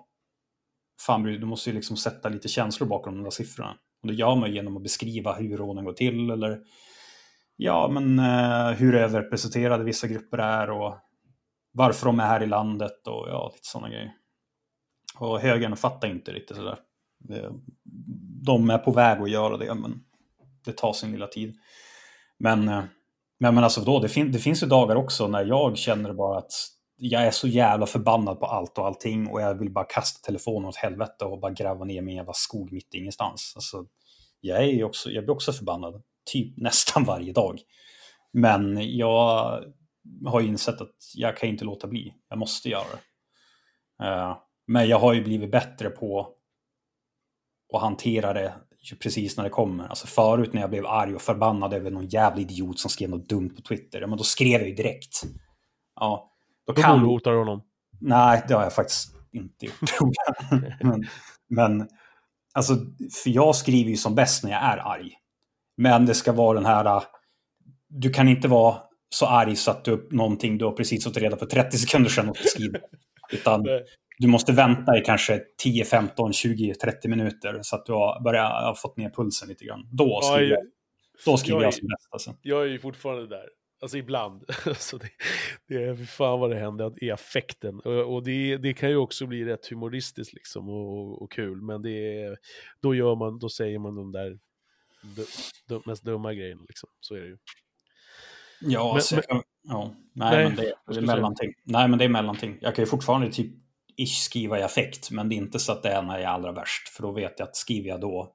Fan, du måste ju liksom sätta lite känslor bakom de där siffrorna. Och det gör man genom att beskriva hur rånen går till eller ja, men eh, hur överrepresenterade vissa grupper är och varför de är här i landet och ja, lite sådana grejer. Och högern fattar inte riktigt sådär. De är på väg att göra det, men det tar sin lilla tid. Men, eh, men, men alltså då, det, fin det finns ju dagar också när jag känner bara att jag är så jävla förbannad på allt och allting och jag vill bara kasta telefonen åt helvete och bara gräva ner min jävla skog mitt i ingenstans. Alltså, jag, är också, jag blir också förbannad, typ nästan varje dag. Men jag har insett att jag kan inte låta bli. Jag måste göra det. Uh, men jag har ju blivit bättre på att hantera det precis när det kommer. Alltså förut när jag blev arg och förbannad över någon jävla idiot som skrev något dumt på Twitter, men då skrev jag ju direkt. Ja, då kan... hotar du honom? Nej, det har jag faktiskt inte gjort. men, men alltså, för jag skriver ju som bäst när jag är arg. Men det ska vara den här, du kan inte vara så arg så att du någonting du har precis fått reda på 30 sekunder sedan och skriver. Utan du måste vänta i kanske 10, 15, 20, 30 minuter så att du har börjat ha fått ner pulsen lite grann. Då skriver ja, jag, då skriver jag, jag som bäst. Alltså. Jag är ju fortfarande där. Alltså ibland. alltså det, det är fan vad det händer i affekten. Och, och det, det, kan ju också bli rätt humoristiskt liksom och, och kul. Men det är, då, gör man, då säger man de där de, mest dumma grejerna liksom. Så är det ju. Ja, men, alltså, men, ja. Nej, nej, men det, det är mellanting. Nej, men det är mellanting. Jag kan ju fortfarande typ ish skriva i affekt, men det är inte så att det är när jag är allra värst, för då vet jag att skriver jag då,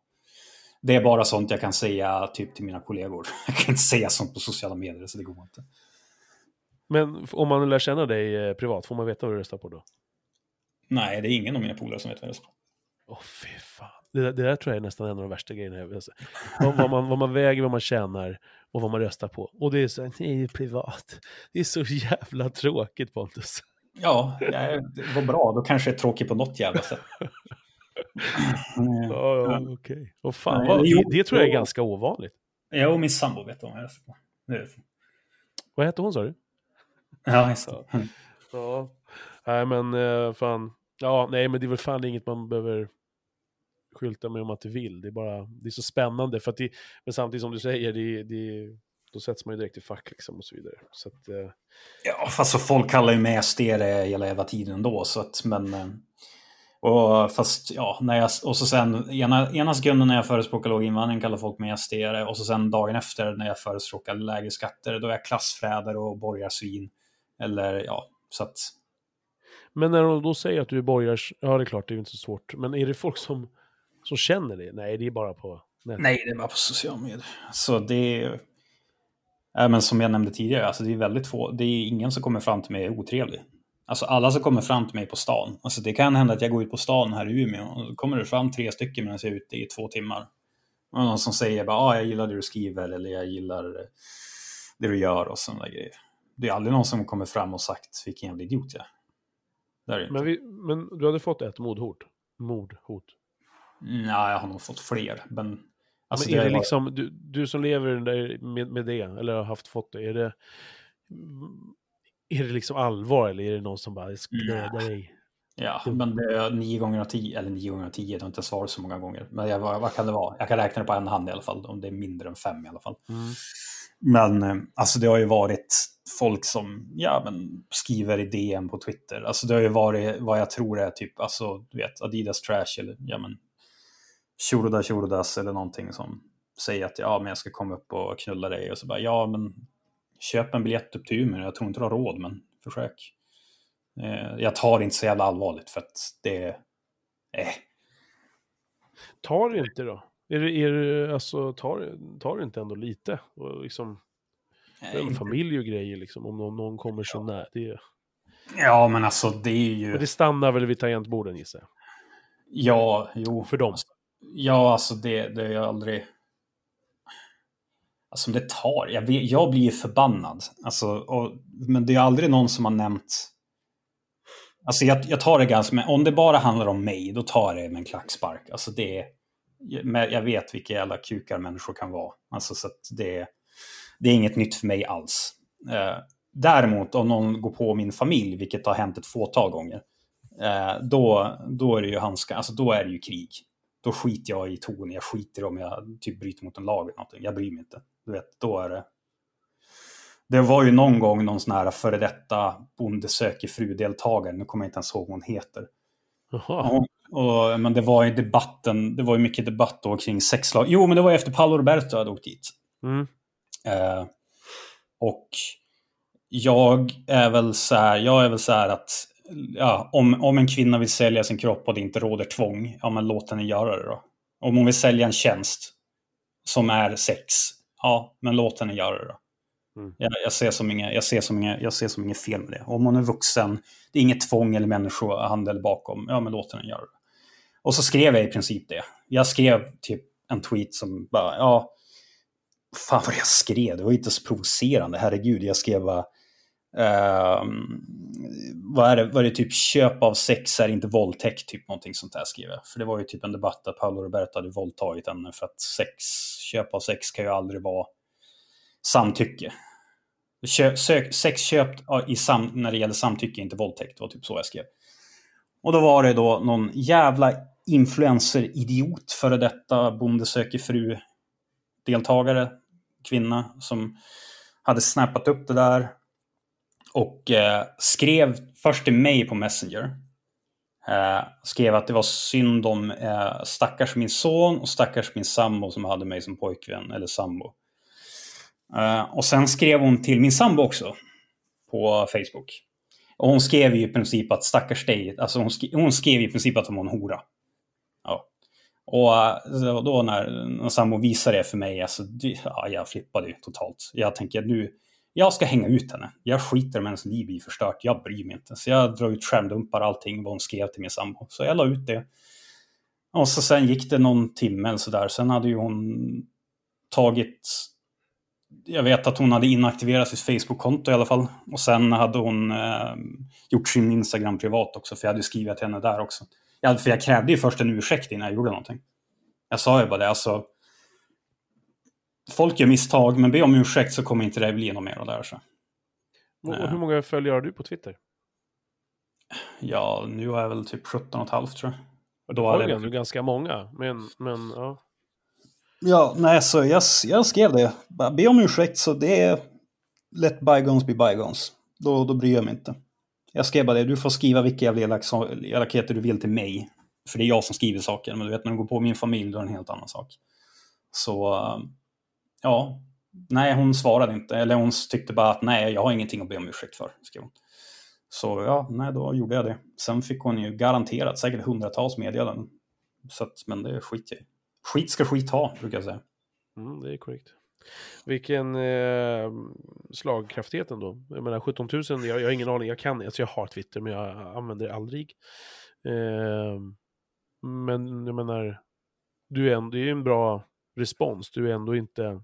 det är bara sånt jag kan säga typ till mina kollegor. Jag kan inte säga sånt på sociala medier, så det går inte. Men om man lär känna dig eh, privat, får man veta vad du röstar på då? Nej, det är ingen av mina polare som vet vad jag röstar på. Åh, oh, fy fan. Det, det, där tror jag är nästan en av de värsta grejerna. Vad, vad, man, vad man väger, vad man tjänar och vad man röstar på. Och det är så, nej, det är privat. Det är så jävla tråkigt Pontus. Ja, det var bra. Då kanske det är tråkigt på något jävla sätt. ja, ja, okej. Okay. Och fan, vad, det, det, tror jag är ganska ovanligt. Jag och min sambo vet vad jag röstar på. Vad hette hon sa du? Ja, just det. Ja. Nej, men eh, fan. Ja, nej, men det är väl fan inget man behöver skylta med om att du vill. Det är bara, det är så spännande. För att det, men samtidigt som du säger, det, det, då sätts man ju direkt i fack liksom och så vidare. Så att, eh... Ja, fast så folk kallar ju mig SD hela jävla tiden ändå. Så att, men, eh, och fast, ja, när jag, och så sen ena, ena sekunden när jag förespråkar låg invandring kallar folk mig SD och så sen dagen efter när jag förespråkar lägre skatter, då är jag klassfräder och borgarsvin. Eller ja, så att... Men när de då säger att du är borgars, ja det är klart, det är inte så svårt. Men är det folk som som känner det? Nej, det är bara på nätet. Nej, det är bara på sociala medier. Så det är... Äh, men som jag nämnde tidigare, alltså det är väldigt få. Det är ingen som kommer fram till mig är otrevlig. Alltså alla som kommer fram till mig på stan. Alltså det kan hända att jag går ut på stan här i Umeå och då kommer det fram tre stycken medan jag är ute i två timmar. Och någon som säger bara, ah, jag gillar det du skriver eller jag gillar det du gör och sådana grejer. Det är aldrig någon som kommer fram och sagt vilken jävla idiot jag är. Men, vi, men du hade fått ett mordhot? Mordhot? Nej, jag har nog fått fler. Men, alltså, men är det, det liksom, du, du som lever med, med det, eller har haft fått det, är det, är det liksom allvar eller är det någon som bara dödar dig? Ja, men det är nio gånger av tio, eller nio gånger av tio, det har inte svarat så många gånger. Men jag, vad, vad, kan det vara? Jag kan räkna det på en hand i alla fall, om det är mindre än fem i alla fall. Mm. Men eh, alltså det har ju varit folk som ja, men, skriver i DM på Twitter. Alltså det har ju varit vad jag tror är typ, alltså du vet, Adidas Trash eller ja men Tjoroda Tjorodas eller någonting som säger att ja, men jag ska komma upp och knulla dig och så bara ja, men köp en biljett upp till Umeå. Jag tror inte du har råd, men försök. Eh, jag tar det inte så jävla allvarligt för att det är... Eh. Tar det inte då? Är det, är det, alltså, tar, tar det inte ändå lite? Och liksom, det är Nej, familj och grejer liksom, om någon, någon kommer så nära. Det, Ja, men alltså det är ju... och det stannar väl vid tangentborden gissar jag. Ja, jo. För dem. Ja, alltså det, det är jag aldrig... Alltså det tar... Jag, vet, jag blir ju förbannad. Alltså, och, men det är aldrig någon som har nämnt... Alltså jag, jag tar det ganska... Men om det bara handlar om mig, då tar jag det med en klackspark. Alltså det är... Jag vet vilka jävla kukar människor kan vara. Alltså så att det, det är inget nytt för mig alls. Eh, däremot om någon går på min familj, vilket har hänt ett fåtal gånger, eh, då, då är det ju handska, alltså då är det ju krig. Då skiter jag i ton, jag skiter om jag typ bryter mot en lag eller någonting. Jag bryr mig inte. Du vet, då är det... Det var ju någon gång någon sån här före detta Bonde söker fru-deltagare, nu kommer jag inte ens ihåg vad hon heter. Jaha. Ja, och, men det var ju debatten, det var ju mycket debatt då kring sexlag. Jo, men det var efter Paolo Roberto hade åkt dit. Mm. Eh, och jag är väl så här, jag är väl så här att ja, om, om en kvinna vill sälja sin kropp och det inte råder tvång, ja men låt henne göra det då. Om hon vill sälja en tjänst som är sex, ja men låt henne göra det då. Mm. Jag, jag, ser som inga, jag, ser som inga, jag ser som inget fel med det. Om hon är vuxen, det är inget tvång eller människohandel bakom, ja men låt henne göra det. Och så skrev jag i princip det. Jag skrev typ en tweet som bara, ja, fan vad jag skrev, det var inte så provocerande, herregud, jag skrev bara, Uh, vad, är det, vad är det, typ köp av sex är inte våldtäkt, typ någonting sånt där skriver jag. För det var ju typ en debatt där Paolo Roberto hade våldtagit henne för att sex, köp av sex kan ju aldrig vara samtycke. Kö, sök, sex köpt i sam, när det gäller samtycke är inte våldtäkt, det var typ så jag skrev. Och då var det då någon jävla influencer-idiot, före detta Bonde söker fru-deltagare, kvinna, som hade snappat upp det där och eh, skrev först till mig på Messenger. Eh, skrev att det var synd om eh, stackars min son och stackars min sambo som hade mig som pojkvän eller sambo. Eh, och sen skrev hon till min sambo också på Facebook. Och hon skrev ju i princip att stackars dig, alltså hon, skrev, hon skrev i princip att hon var en hora. Ja. Och eh, då när, när sambo visade det för mig, alltså, ja, jag flippade ju totalt. Jag tänker nu, jag ska hänga ut henne. Jag skiter om hennes liv i förstört, jag bryr mig inte. Så jag drar ut skärmdumpar allting vad hon skrev till min sambo. Så jag la ut det. Och så sen gick det någon timme eller sådär. Sen hade ju hon tagit jag vet att hon hade inaktiverat sitt Facebook-konto i alla fall. Och sen hade hon eh, gjort sin Instagram privat också, för jag hade skrivit till henne där också. Jag, för jag krävde ju först en ursäkt innan jag gjorde någonting. Jag sa ju bara det, alltså. Folk gör misstag, men be om ursäkt så kommer inte det bli något mer av det här. Så. Och hur många följare har du på Twitter? Ja, nu har jag väl typ 17 och ett halvt tror jag. Och då har du ändå ganska många, men, men ja. Ja, nej, så jag, jag skrev det. Be om ursäkt, så det är let bygons be bygons. Då, då bryr jag mig inte. Jag skrev bara det, du får skriva vilka jävla elak, elakheter du vill till mig. För det är jag som skriver saker, men du vet när du går på min familj, då är det en helt annan sak. Så, ja. Nej, hon svarade inte. Eller hon tyckte bara att nej, jag har ingenting att be om ursäkt för, skrev hon. Så ja, nej, då gjorde jag det. Sen fick hon ju garanterat säkert hundratals meddelanden. Så att, men det skiter jag i. Skit ska skit ha, brukar jag säga. Mm, det är korrekt. Vilken eh, slagkraftighet ändå. Jag menar 17 000, jag, jag har ingen aning, jag kan, alltså jag har Twitter men jag använder det aldrig. Eh, men jag menar, du är ändå, det är en bra respons, du är ändå inte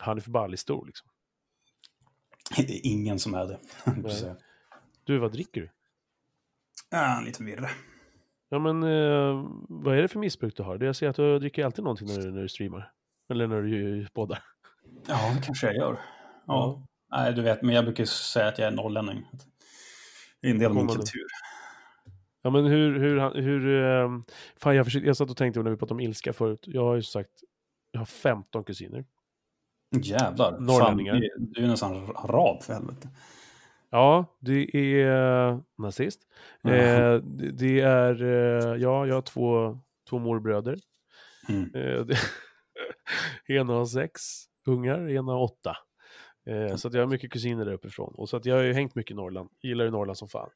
Hanif Bali stor liksom. Det är ingen som är det. du, vad dricker du? Ja, en liten virre. Ja men eh, vad är det för missbruk du har? Det jag ser att du dricker alltid någonting när du, när du streamar. Eller när du poddar. Ja, det kanske jag gör. Ja. ja. Nej, du vet, men jag brukar säga att jag är norrlänning. Det är en del av min kultur. Ja men hur, hur, hur, um, fan jag, försökte, jag satt och tänkte när vi pratade om ilska förut. Jag har ju sagt, jag har 15 kusiner. Jävlar. Norrlänningar. Fan, du är nästan rad för helvete. Ja, det är nazist. Mm. Eh, det, det, är, eh, ja, jag har två, två morbröder. Mm. Eh, det, ena har sex ungar, ena har åtta. Eh, så att jag har mycket kusiner där uppifrån. Och så att jag har ju hängt mycket i Norrland, gillar ju Norrland som fan.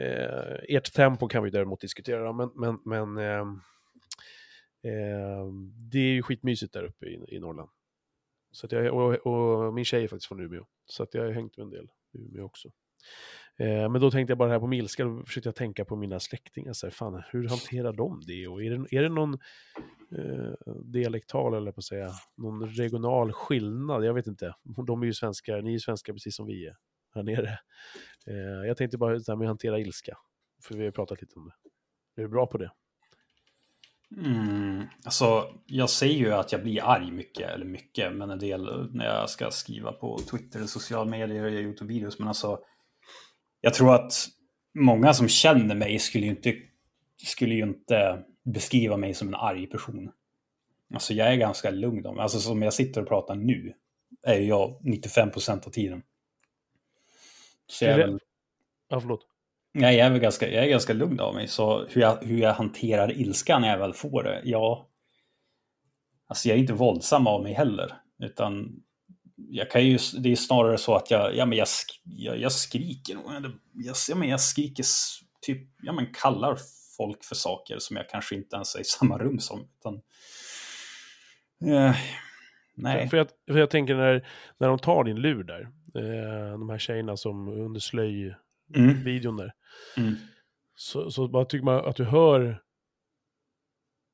Eh, ert tempo kan vi däremot diskutera, men, men, men ehm, Eh, det är ju skitmysigt där uppe i, i Norrland. Så att jag, och, och min tjej är faktiskt från Umeå, så att jag har hängt med en del i Umeå också. Eh, men då tänkte jag bara här på Milska, då försökte jag tänka på mina släktingar, så här, fan, hur hanterar de det? Och är det, är det någon eh, dialektal, eller på att säga, någon regional skillnad? Jag vet inte. De är ju svenskar, ni är ju svenskar precis som vi är här nere. Eh, jag tänkte bara det här med att hantera ilska, för vi har pratat lite om det. Är du bra på det? Mm, alltså, jag säger ju att jag blir arg mycket, eller mycket, men en del när jag ska skriva på Twitter, sociala medier och YouTube-videos. Men alltså, jag tror att många som känner mig skulle ju inte, skulle ju inte beskriva mig som en arg person. Alltså jag är ganska lugn om Alltså som jag sitter och pratar nu är jag 95 procent av tiden. Så jag är väl... Ja, förlåt. Jag är, väl ganska, jag är ganska lugn av mig, så hur jag, hur jag hanterar ilska när jag väl får det, ja... Alltså jag är inte våldsam av mig heller, utan jag kan ju, det är snarare så att jag, ja, men jag, jag, jag skriker. Jag, ja, men jag skriker, typ, ja, men kallar folk för saker som jag kanske inte ens är i samma rum som. Utan, eh, nej. För jag, för jag tänker när, när de tar din lur där, eh, de här tjejerna som under slöj-videon mm. där, mm. så, så bara tycker man att du hör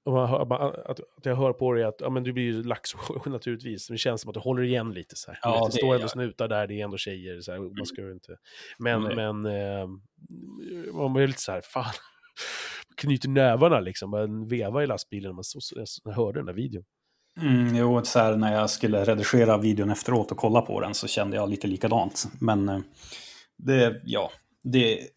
att, jag hör på dig att ja, men du blir ju lax naturligtvis. Det känns som att du håller igen lite så här. Ja, det, det står ändå snutar där, det är ändå tjejer. Så här, man mm. ska ju inte... Men, mm. men eh, man blir lite så här, fan. Knyter nävarna liksom, man vevar i lastbilen när man, så, jag hörde den där videon. Mm, jo, så här, när jag skulle redigera videon efteråt och kolla på den så kände jag lite likadant. Men eh, det, ja, det,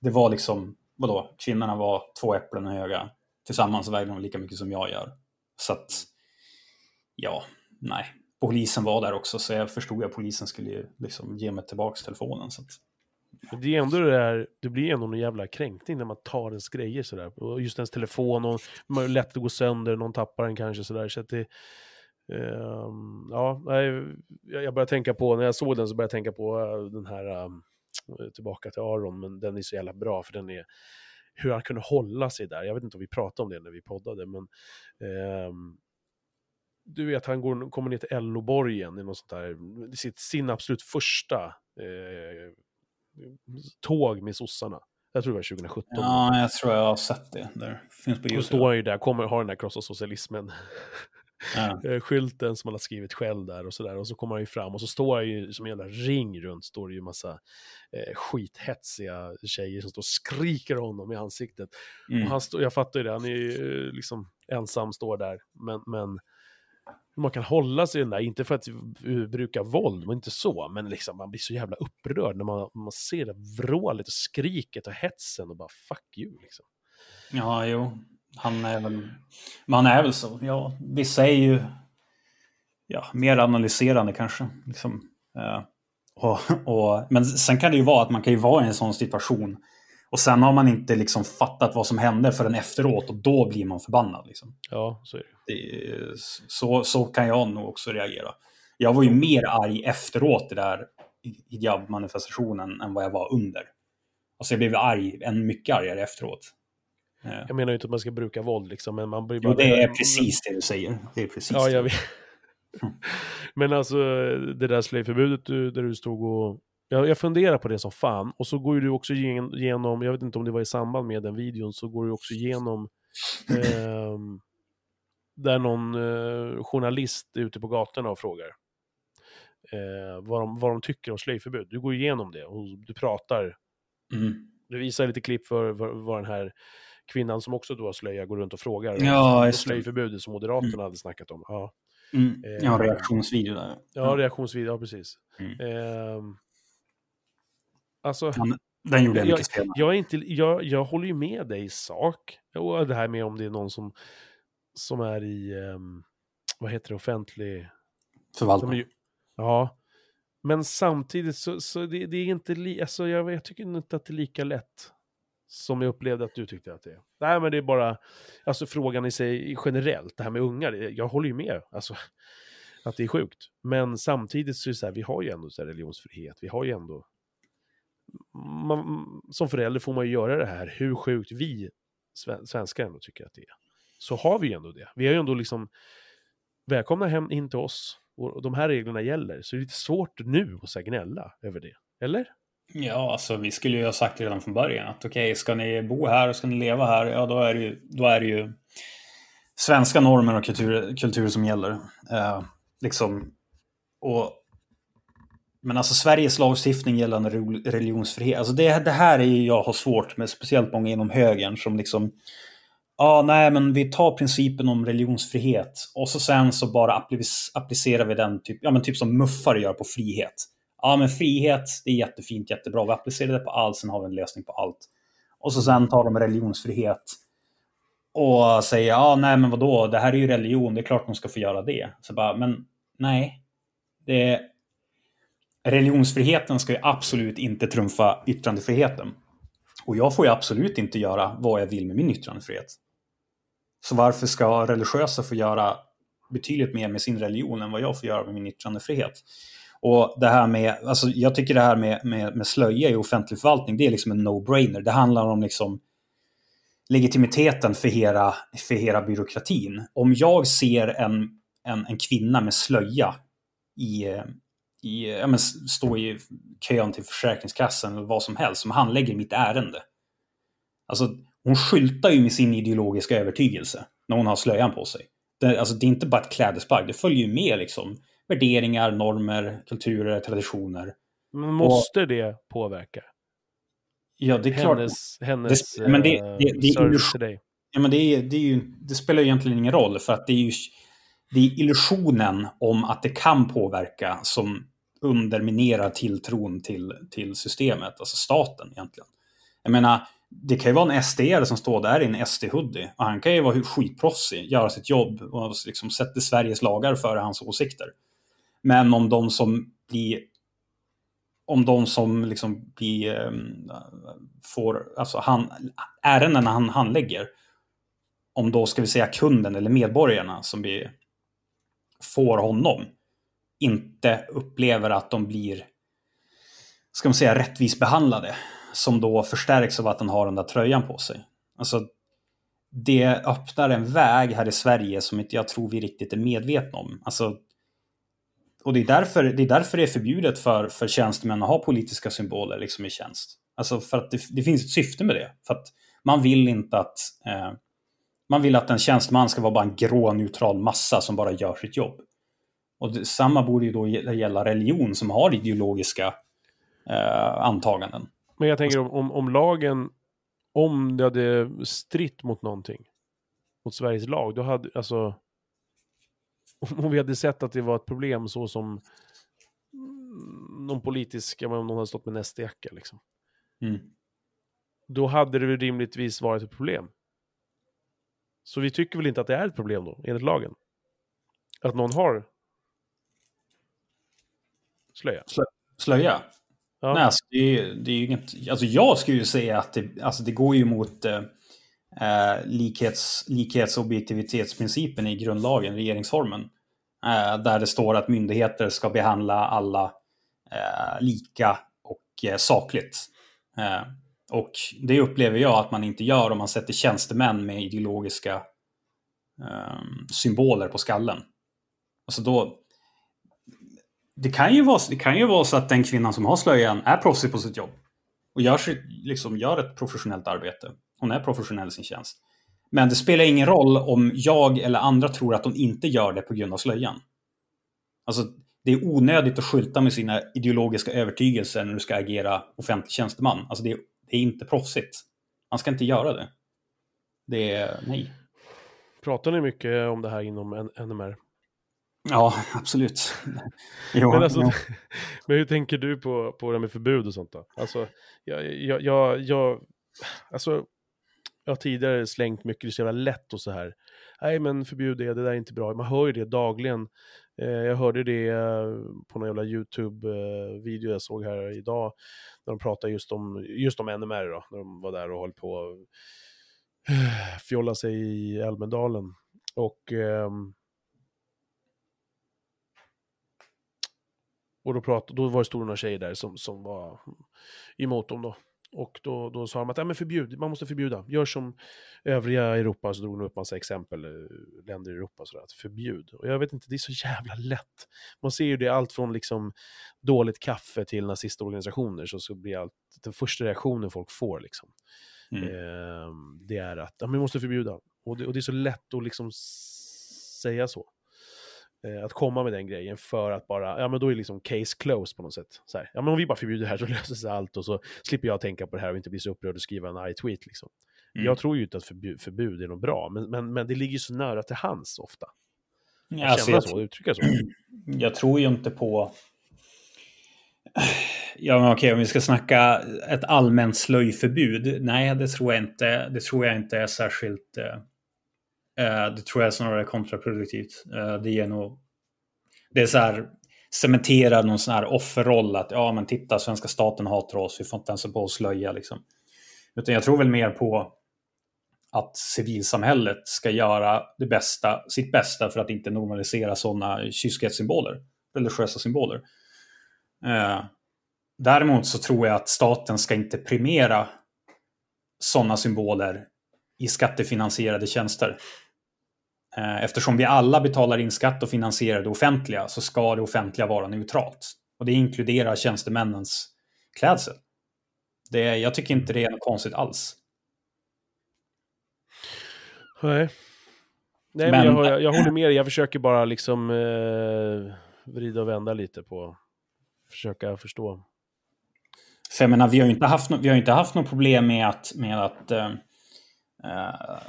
det var liksom, vadå, kvinnorna var två äpplen höga Tillsammans vägde de lika mycket som jag gör. Så att, ja, nej. Polisen var där också, så jag förstod att polisen skulle liksom ge mig tillbaka telefonen. Så att, det är ändå det där, det blir ändå en jävla kränkning när man tar ens grejer sådär. Och just ens telefon, och lätt att gå sönder, någon tappar den kanske sådär. Så att det, um, ja, jag började tänka på, när jag såg den så började jag tänka på eh, den här, um, tillbaka till Aron, men den är så jävla bra för den är, hur han kunde hålla sig där. Jag vet inte om vi pratade om det när vi poddade, men eh, du vet, han går, kommer ner till Elloborgen i något sånt där, sitt, sin absolut första eh, tåg med sossarna. Jag tror det var 2017. Ja, jag tror jag har sett det. Där. Finns på YouTube. Då står han ju där, kommer, har den där krossa socialismen. Ja. Eh, skylten som han har skrivit själv där och sådär. Och så kommer han ju fram och så står han ju som en jävla ring runt, står det ju massa eh, skithetsiga tjejer som står och skriker honom i ansiktet. Mm. Och han stå, jag fattar ju det, han är ju eh, liksom ensam, står där. Men, men hur man kan hålla sig den där, inte för att bruka våld, men inte så, men liksom man blir så jävla upprörd när man, man ser det vrålet och skriket och hetsen och bara fuck you liksom. Ja, jo. Han är väl, man är väl så. Ja, vissa är ju ja, mer analyserande kanske. Liksom. Uh, och, och, men sen kan det ju vara att man kan ju vara i en sån situation och sen har man inte liksom fattat vad som hände förrän efteråt och då blir man förbannad. Liksom. Ja, så är det. det så, så kan jag nog också reagera. Jag var ju mer arg efteråt det där hijab-manifestationen än vad jag var under. Alltså jag blev arg, än mycket argare efteråt. Jag menar ju inte att man ska bruka våld liksom, men man blir bara... Jo, det är precis det du säger. Det är precis ja. Jag vet. men alltså, det där slöjförbudet där du stod och... Jag, jag funderar på det som fan. Och så går ju du också igenom, jag vet inte om det var i samband med den videon, så går du också igenom eh, där någon eh, journalist är ute på gatorna och frågar eh, vad, de, vad de tycker om slöjförbud. Du går igenom det och du pratar. Mm. Du visar lite klipp för vad den här kvinnan som också då har slöja går runt och frågar ja, om slöjförbudet som Moderaterna mm. hade snackat om. Ja, mm. ja ehm, reaktionsvideo där. Ja, reaktionsvideo, ja precis. Mm. Eh, alltså, ja, den gjorde jag mycket jag, är inte, jag, jag håller ju med dig i sak. Och det här med om det är någon som, som är i, um, vad heter det, offentlig... Förvaltning. Ja. Men samtidigt så, så det, det är inte, li, alltså jag, jag tycker inte att det är lika lätt som jag upplevde att du tyckte att det är. Nej, men det är bara, alltså frågan i sig generellt, det här med ungar, jag håller ju med, alltså att det är sjukt. Men samtidigt så är det så här, vi har ju ändå så religionsfrihet, vi har ju ändå, man, som förälder får man ju göra det här, hur sjukt vi svenskar ändå tycker att det är. så har vi ju ändå det. Vi har ju ändå liksom, välkomna hem in till oss, och de här reglerna gäller. Så det är lite svårt nu att säga gnälla över det, eller? Ja, alltså vi skulle ju ha sagt redan från början att okej, okay, ska ni bo här och ska ni leva här, ja då är det ju, då är det ju svenska normer och kultur, kultur som gäller. Eh, liksom, och, men alltså Sveriges lagstiftning gällande religionsfrihet, alltså det, det här är ju jag har svårt med, speciellt många inom högern som liksom Ja, nej, men vi tar principen om religionsfrihet och så sen så bara applicerar vi den typ, ja, men typ som muffar gör på frihet. Ja, men frihet, det är jättefint, jättebra. Vi applicerar det på allt, sen har vi en lösning på allt. Och så sen tar de religionsfrihet och säger ja, nej, men vadå, det här är ju religion, det är klart de ska få göra det. Så bara, men nej, det, religionsfriheten ska ju absolut inte trumfa yttrandefriheten. Och jag får ju absolut inte göra vad jag vill med min yttrandefrihet. Så varför ska religiösa få göra betydligt mer med sin religion än vad jag får göra med min yttrandefrihet? Och det här med, alltså jag tycker det här med, med, med slöja i offentlig förvaltning, det är liksom en no-brainer. Det handlar om liksom legitimiteten för hela, för hela byråkratin. Om jag ser en, en, en kvinna med slöja i, eh, i, ja, men, stå i kön till Försäkringskassan eller vad som helst som handlägger mitt ärende. Alltså, hon skyltar ju med sin ideologiska övertygelse när hon har slöjan på sig. Det, alltså, det är inte bara ett klädesplagg, det följer ju med liksom, värderingar, normer, kulturer, traditioner. Men måste och, det påverka? Ja, det är klart. Hennes, hennes det, men det, det, det, service till dig. Ja, men det, är, det, är ju, det spelar ju egentligen ingen roll, för att det är ju det är illusionen om att det kan påverka som underminerar tilltron till, till systemet, alltså staten egentligen. Jag menar, det kan ju vara en SD som står där i en SD-hoodie. Och han kan ju vara skitproffsig, göra sitt jobb och liksom sätter Sveriges lagar före hans åsikter. Men om de som blir om de som liksom blir, ehm, får, alltså han, ärendena han handlägger, om då ska vi säga kunden eller medborgarna som blir, får honom, inte upplever att de blir, ska man säga, rättvist behandlade, som då förstärks av att han har den där tröjan på sig. Alltså, det öppnar en väg här i Sverige som inte jag tror vi riktigt är medvetna om. Alltså, och det är, därför, det är därför det är förbjudet för, för tjänstemän att ha politiska symboler liksom i tjänst. Alltså för att det, det finns ett syfte med det. För att man vill inte att eh, man vill att en tjänsteman ska vara bara en grå neutral massa som bara gör sitt jobb. Och det, samma borde ju då gälla religion som har ideologiska eh, antaganden. Men jag tänker om, om, om lagen, om det hade stritt mot någonting, mot Sveriges lag, då hade, alltså, om vi hade sett att det var ett problem så som någon politisk, om någon hade stått med en SD-jacka liksom. Mm. Då hade det väl rimligtvis varit ett problem. Så vi tycker väl inte att det är ett problem då, enligt lagen? Att någon har slöja? Slö slöja? Ja. Nej, alltså, det, är, det är ju inget... Alltså jag skulle ju säga att det, alltså det går ju mot eh, eh, likhets, likhets och objektivitetsprincipen i grundlagen, regeringsformen. Eh, där det står att myndigheter ska behandla alla eh, lika och eh, sakligt. Eh, och det upplever jag att man inte gör om man sätter tjänstemän med ideologiska ehm, symboler på skallen. Alltså då, det kan, ju vara, det kan ju vara så att den kvinnan som har slöjan är proffsig på sitt jobb. Och gör, liksom, gör ett professionellt arbete. Hon är professionell i sin tjänst. Men det spelar ingen roll om jag eller andra tror att hon inte gör det på grund av slöjan. Alltså, det är onödigt att skylta med sina ideologiska övertygelser när du ska agera offentlig tjänsteman. Alltså, det är, det är inte proffsigt. Man ska inte göra det. Det är nej. Pratar ni mycket om det här inom NMR? Ja, absolut. Jo, men, alltså, ja. men hur tänker du på, på det med förbud och sånt då? Alltså, jag, jag, jag, jag, alltså, jag har tidigare slängt mycket, det är så jävla lätt och så här. Nej men förbjud det, det där är inte bra. Man hör ju det dagligen. Eh, jag hörde det eh, på någon jävla YouTube-video eh, jag såg här idag. När de pratade just om, just om NMR då, när de var där och höll på att eh, fjolla sig i Almedalen. Och ehm, Och då, prat, då var det stora tjejer där som, som var emot dem då. Och då, då sa de att ja, men förbjud, man måste förbjuda. Gör som övriga Europa, så drog de upp massa exempel, eh, länder i Europa, sådär, att förbjud. Och jag vet inte, det är så jävla lätt. Man ser ju det allt från liksom dåligt kaffe till nazistorganisationer, så, så blir allt, den första reaktionen folk får liksom. Mm. Eh, det är att ja, men vi måste förbjuda. Och det, och det är så lätt att liksom säga så. Eh, att komma med den grejen för att bara, ja men då är liksom case closed på något sätt. Så här, ja men om vi bara förbjuder det här så löser sig allt och så slipper jag tänka på det här och inte bli så upprörd och skriva en arg tweet liksom. Mm. Jag tror ju inte att förbud, förbud är något bra, men, men, men det ligger så nära till hands ofta. Ja, alltså, jag, så, uttrycka så. Jag tror ju inte på... Ja, men okej, om vi ska snacka ett allmänt slöjförbud. Nej, det tror jag inte. Det tror jag inte är särskilt... Eh, det tror jag snarare är kontraproduktivt. Eh, det ger nog... Det är så här cementerar någon sån här offerroll att ja men titta svenska staten hatar oss, vi får inte ens på oss slöja liksom. Utan jag tror väl mer på att civilsamhället ska göra det bästa, sitt bästa för att inte normalisera sådana kyskhetssymboler, religiösa symboler. Eh, däremot så tror jag att staten ska inte primera sådana symboler i skattefinansierade tjänster. Eh, eftersom vi alla betalar in skatt och finansierar det offentliga så ska det offentliga vara neutralt. Och det inkluderar tjänstemännens klädsel. Det, jag tycker inte det är något konstigt alls. Nej. Nej, men, men jag, jag, håller med dig. Jag försöker bara liksom eh, vrida och vända lite på, försöka förstå. För jag menar, vi har ju inte haft, no vi har inte haft något problem med att, med att eh, Eh,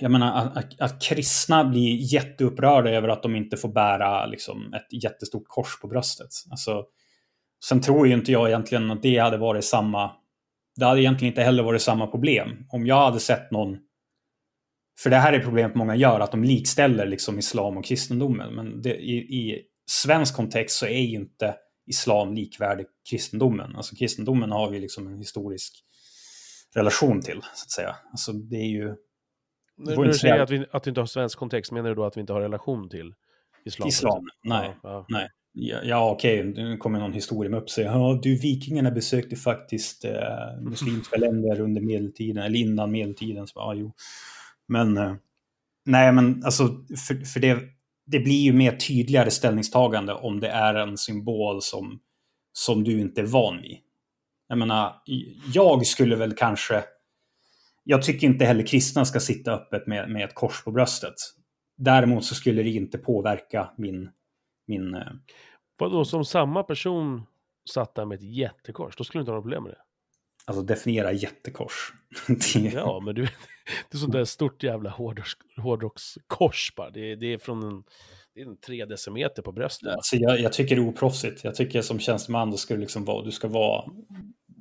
jag menar att, att, att, kristna blir jätteupprörda över att de inte får bära liksom, ett jättestort kors på bröstet. Alltså, sen tror ju inte jag egentligen att det hade varit samma... Det hade egentligen inte heller varit samma problem. Om jag hade sett någon... För det här är problemet många gör, att de likställer liksom islam och kristendomen. Men det, i, i svensk kontext så är ju inte islam likvärdig kristendomen. Alltså kristendomen har ju liksom en historisk relation till, så att säga. Alltså det är ju... När du säger att vi, att vi inte har svensk kontext, menar du då att vi inte har relation till islam? Islam, nej. Ja, nej. Ja, ja okej, nu kommer någon historia upp och säger ja, du vikingarna besökte faktiskt eh, muslimska länder under medeltiden, eller innan medeltiden. Så, ja, jo. Men, eh, nej men alltså, för, för det, det blir ju mer tydligare ställningstagande om det är en symbol som, som du inte är van vid. Jag menar, jag skulle väl kanske... Jag tycker inte heller kristna ska sitta öppet med, med ett kors på bröstet. Däremot så skulle det inte påverka min... min eh, Vadå, som samma person satt där med ett jättekors, då skulle du inte ha något problem med det? Alltså definiera jättekors. ja, men du, det är sånt där stort jävla hårdrockskors bara. Det, det är från en, det är en tre decimeter på bröstet. Alltså jag, jag tycker det är oproffsigt. Jag tycker som tjänsteman, då ska du liksom vara, du ska vara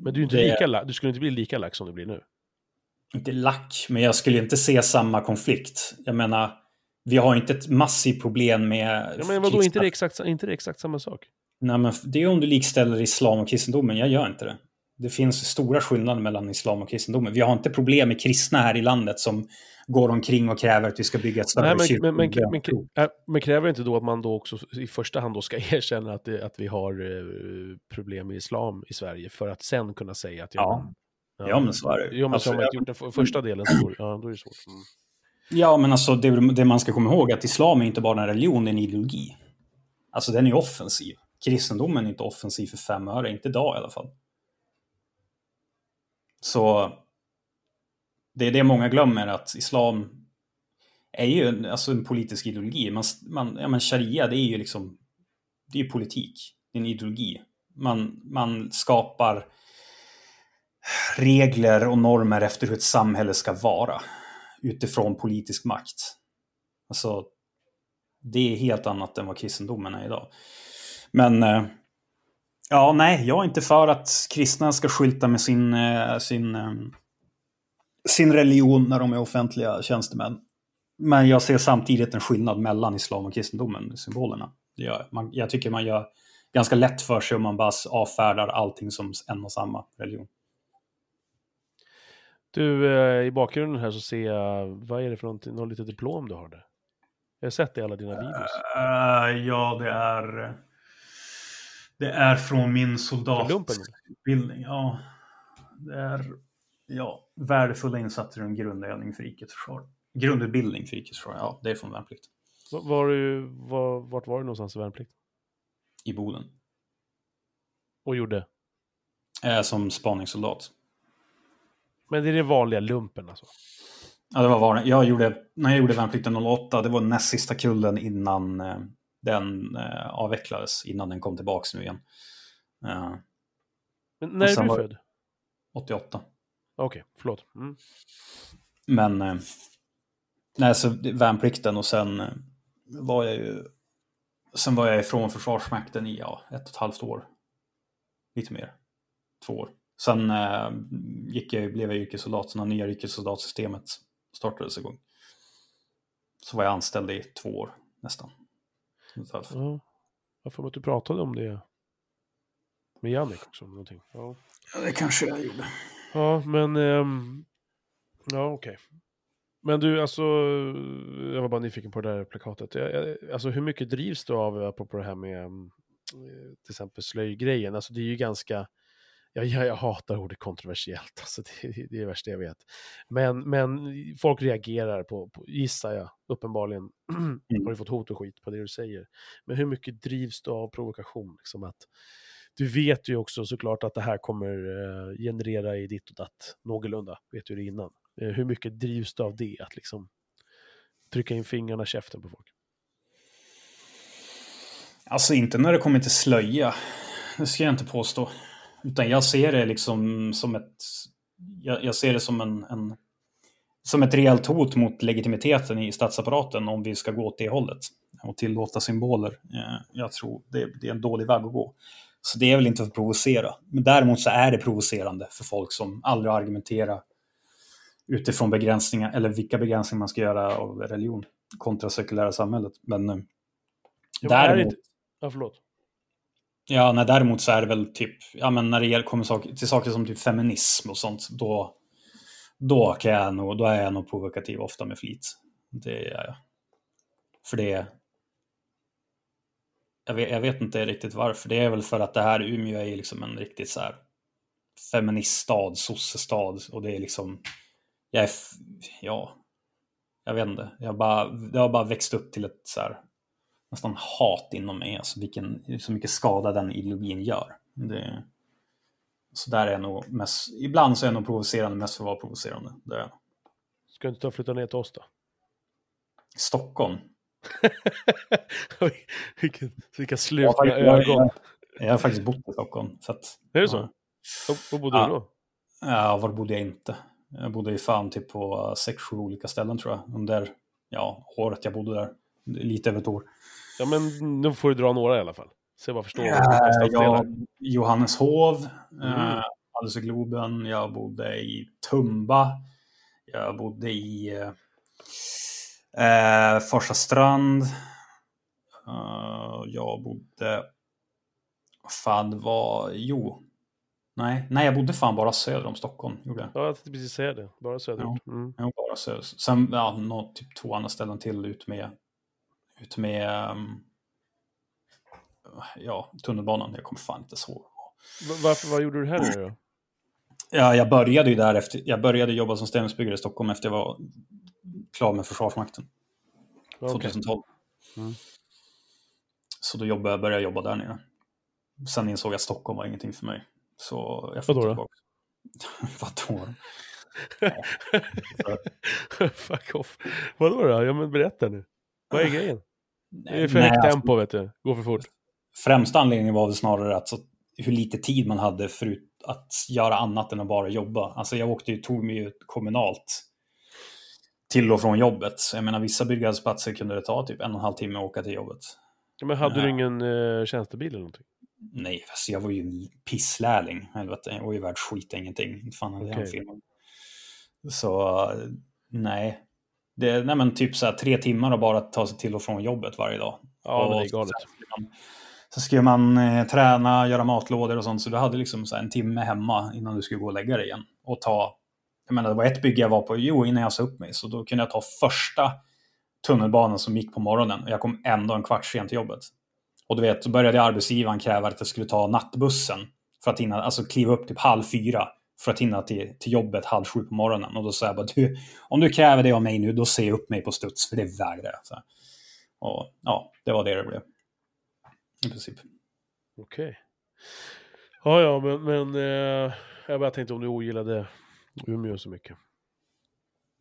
men du, är inte det... lika, du skulle inte bli lika lack som du blir nu? Inte lack, men jag skulle inte se samma konflikt. Jag menar, vi har inte ett massivt problem med... Ja, men vadå, inte det, exakt, inte det exakt samma sak? Nej, men det är om du likställer islam och kristendomen. Jag gör inte det. Det finns stora skillnader mellan islam och kristendomen. Vi har inte problem med kristna här i landet som går omkring och kräver att vi ska bygga ett större kyrka. Men, men, men, men, men kräver inte då att man då också i första hand då ska erkänna att, det, att vi har eh, problem med islam i Sverige för att sen kunna säga att ja, ja, ja men så är det. Jo, men alltså, så har man inte gjort den första delen så ja, då är det svårt. Mm. Ja, men alltså det, det, man ska komma ihåg är att islam är inte bara en religion, det är en ideologi. Alltså den är offensiv. Kristendomen är inte offensiv för fem öre, inte idag i alla fall. Så det är det många glömmer, att islam är ju en, alltså en politisk ideologi. Man, man, ja, men sharia, det är ju liksom, det är politik, det är en ideologi. Man, man skapar regler och normer efter hur ett samhälle ska vara utifrån politisk makt. Alltså, det är helt annat än vad kristendomen är idag. Men eh, ja, nej, jag är inte för att kristna ska skylta med sin, eh, sin eh, sin religion när de är offentliga tjänstemän. Men jag ser samtidigt en skillnad mellan islam och kristendomen, symbolerna. Jag, man, jag tycker man gör ganska lätt för sig om man bara avfärdar allting som en och samma religion. Du, eh, i bakgrunden här så ser jag, vad är det för någonting, något litet diplom du har där? Jag har sett det i alla dina videos. Uh, ja, det är... Det är från min soldatutbildning. Ja. Det är ja, värdefulla insatser en grundövning för rikets försvar. Grundutbildning för rikets försvar, ja, det är från värnplikt. Va- Var du, var, vart var du någonstans i värnplikt? I Boden. Och gjorde? Eh, som spaningssoldat. Men det är det vanliga lumpen alltså? Ja, det var var, jag gjorde, när jag gjorde värnplikten 08, det var näst sista kullen innan eh, den eh, avvecklades, innan den kom tillbaka nu igen. Eh, Men när är du född? 88. Okej, förlåt. Mm. Men nej, så värnplikten och sen var jag ju Sen var jag ifrån Försvarsmakten i ja, ett och ett halvt år. Lite mer. Två år. Sen eh, gick jag, blev jag yrkessoldat, så när nya yrkessoldatsystemet startades igång. Så var jag anställd i två år nästan. Ja. Jag får att du pratade om det med Jannik också. Någonting. Ja. Ja, det kanske jag gjorde. Ja, men... ehm, ja, okej. Men du, alltså... Jag var bara nyfiken på det där plakatet. Jag, jag, alltså hur mycket drivs du av, apropå det här med mm, eh, till exempel slöjgrejen? Alltså det är ju ganska... Jag, jag, hatar ordet kontroversiellt, alltså det, det är det värsta jag vet. Men, men folk reagerar på, på gissar jag, uppenbarligen, har du fått hot och skit på det du säger. Men hur mycket drivs du av provokation? Liksom att, du vet ju också såklart att det här kommer eh, generera i ditt och datt någorlunda, vet du det innan. Eh, hur mycket drivs du av det, att liksom trycka in fingrarna i käften på folk? Alltså inte när det kommer till slöja. Det ska jag inte påstå. Utan jag ser det liksom som ett... Jag, jag ser det som en, en... Som ett rejält hot mot legitimiteten i statsapparaten om vi ska gå åt det hållet. Och tillåta symboler. Eh, Jag tror det, det är en dålig väg att gå. Så det är väl inte för att provocera. Men däremot så är det provocerande för folk som aldrig argumenterar utifrån begränsningar, eller vilka begränsningar man ska göra av religion kontra sekulära samhället. Men eh, det däremot... Ja, förlåt. Ja, nej, däremot så är det väl typ, ja men när det kommer till saker som typ feminism och sånt, då, då, kan jag nog, då är jag nog provokativ ofta med flit. Det är jag. För det jag vet, jag vet inte riktigt varför. Det är väl för att det här Umeå är liksom en riktigt så här feministstad, sossestad och det är liksom, jag är, ja, jag vet inte. Jag bara, det har bara växt upp till ett så här nästan hat inom mig, alltså vilken, så mycket skada den ideologin gör. Det, så där är jag nog mest, ibland så är jag nog provocerande mest för att vara provocerande. Det är jag. Ska du inte ta och flytta ner till oss då? Stockholm. vilka, vilka Jag slutna faktiskt, jag, ögon. jag, jag har faktiskt bott i Stockholm. Så att, Är det så? Ja. Var, var bodde Ja. du då? Ja, var bodde jag inte? Jag bodde i fan typ på sex, sju olika ställen tror jag. Under ja, året jag bodde där. Lite över ett år. Ja, men nu får du dra några i alla fall. Så jag bara förstår. Stadsdelar. ja, Johanneshov, Mm. eh, i Globen. Jag bodde i Tumba. Jag bodde i eh, eh, Farsta strand. Eh, jag bodde... Vad fan var... Jo. Nej, nej, jag bodde fan bara söder om Stockholm. Gjorde jag. Ja, jag tänkte precis säga det. Bara söderut. Mm. Jag var bara söder. Sen ja, nå, typ två andra ställen till ut med, ut med ehm, ja, tunnelbanan. Jag kommer fan inte så. Va- Varför, vad gjorde du här nu då? Ja, jag började ju där efter, jag började jobba som stämningsbyggare i Stockholm efter jag var klar med Försvarsmakten. Okej. 2012. Mm. Så då jobbade, började jag jobba där nere. Sen insåg jag att Stockholm var ingenting för mig. Så jag Vadå då? tillbaka. Vadå? Fuck off. Vadå då? Ja, men berätta nu. Vad är grejen? Det är för högt alltså, tempo, vet du. Går för fort. Främsta anledningen var väl snarare att så, hur lite tid man hade förut att göra annat än att bara jobba. Alltså jag åkte ju, tog mig ju kommunalt till och från jobbet. Jag menar vissa byggarbetsplatser kunde det ta typ en och en halv timme att åka till jobbet. Men hade du Nej. ingen uh, tjänstebil eller någonting? Nej, alltså jag var ju en pisslärling. Helvete, jag var ju värd skit ingenting. Fan hade jag en Okej. firma. Så nej. Det, nej men typ så tre timmar och bara ta sig till och från jobbet varje dag. Ja, men Och det är galet. Så skulle man eh, träna, göra matlådor och sånt. Så du hade liksom så en timme hemma innan du skulle gå och lägga dig igen. Och ta, jag menar det var ett bygge jag var på, jo innan jag sa upp mig. Så då kunde jag ta första tunnelbanan som gick på morgonen. Och jag kom ändå en kvart sent till jobbet. Och du vet, så började arbetsgivaren kräva att jag skulle ta nattbussen. För att hinna, alltså kliva upp typ halv fyra. För att hinna till, till jobbet halv sju på morgonen. Och då sa jag bara, du, om du kräver det av mig nu, då ser upp mig på studs, för det vägrar jag. Så Och ja, det var det det blev. I princip. Okej. Okay. Ja, ja, men, men eh, jag bara tänkte om du ogillade Umeå så mycket.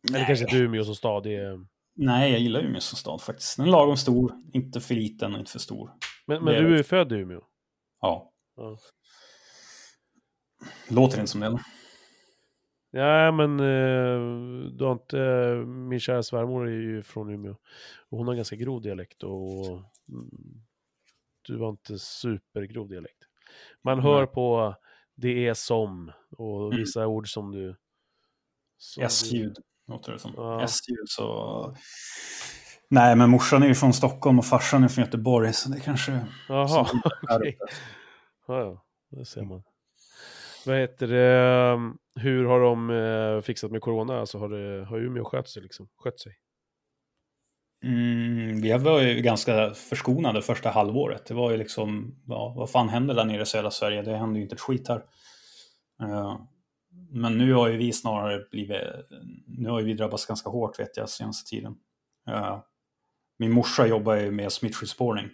Nej. Eller kanske inte Umeå som stad, det är... Nej, jag gillar Umeå som stad faktiskt. Den är lagom stor, inte för liten och inte för stor. Men, men du är född i Umeå? Ja. ja. Låter inte som det? Ja, men eh, du har inte, min kära svärmor är ju från Umeå. Och hon har ganska grov dialekt och mm, du har inte supergrov dialekt. Man hör på det är som och mm. vissa mm. ord som du... S-ljud låter det som. Ja. S-ljud så... Nej, men morsan är ju från Stockholm och farsan är från Göteborg så det kanske... Jaha, okej. Okay. Ja, ja, det ser man. Vad heter det, hur har de eh, fixat med corona? Alltså har, det, har Umeå skött sig liksom? Skött sig? Mm, vi var ju ganska förskonade första halvåret. Det var ju liksom, ja, vad fan händer där nere i södra Sverige? Det händer ju inte ett skit här. Uh, men nu har ju vi snarare blivit, nu har ju vi drabbats ganska hårt vet jag senaste tiden. Uh, min morsa jobbar ju med smittskyddsspårning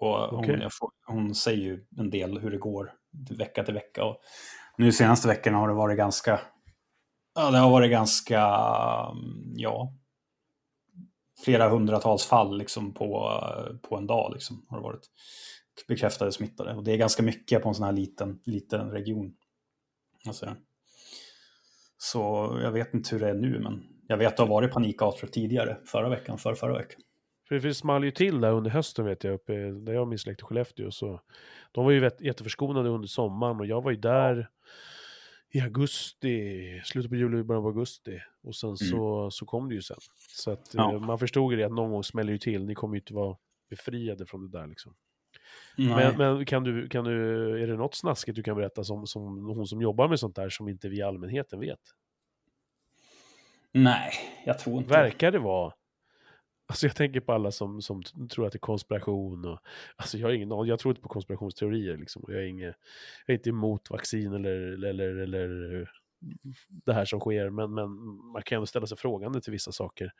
och okay. hon, hon, säger ju en del hur det går vecka till vecka. Och nu senaste veckorna har det varit ganska, ja det har varit ganska, mm, ja, flera hundratals fall liksom på, på en dag liksom, har det varit bekräftade smittade. Och det är ganska mycket på en sån här liten, liten region. Alltså. Så jag vet inte hur det är nu, men jag vet att det har varit panikartat tidigare, förra veckan, för förra veckan. För det small ju till där under hösten vet jag, uppe där jag har min släkt i Skellefteå. Så de var ju jätteförskonade under sommaren och jag var ju där i augusti, slutet på juli, början på augusti. Och sen mm. så, så kom det ju sen. Så att ja. Eh, man förstod ju det att någon gång smäller ju till, ni kommer ju inte vara befriade från det där liksom. Men, men, kan, du, kan du, är det något snaskigt du kan berätta som, som hon som jobbar med sånt där som inte vi allmänheten vet? Nej, jag tror inte Verkar det vara Alltså jag tänker på alla som, som tror att det är konspiration och alltså jag har ingen jag tror inte på konspirationsteorier liksom. Jag är, inget, jag är inte emot vaccin eller, eller, eller det här som sker, men, men man kan ändå ställa sig frågande till vissa saker.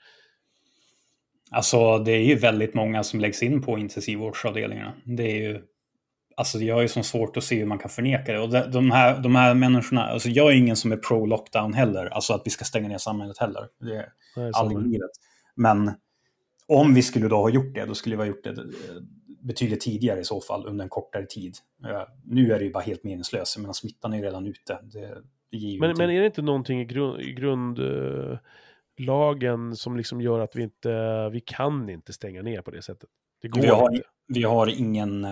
Alltså det är ju väldigt många som läggs in på intensivvårdsavdelningarna. Det är ju, alltså jag har ju så svårt att se hur man kan förneka det. Och de här, de här människorna, alltså jag är ingen som är pro-lockdown heller, alltså att vi ska stänga ner samhället heller. Det är aldrig livet. Men om vi skulle då ha gjort det, då skulle vi ha gjort det eh, betydligt tidigare i så fall, under en kortare tid. Nu är det ju bara helt meningslöst, men smittan är ju redan ute. Det, det men, men, är det inte någonting i, grund, i grundlagen som liksom gör att vi inte, vi kan inte stänga ner på det sättet? Det går vi har, inte. Vi har ingen,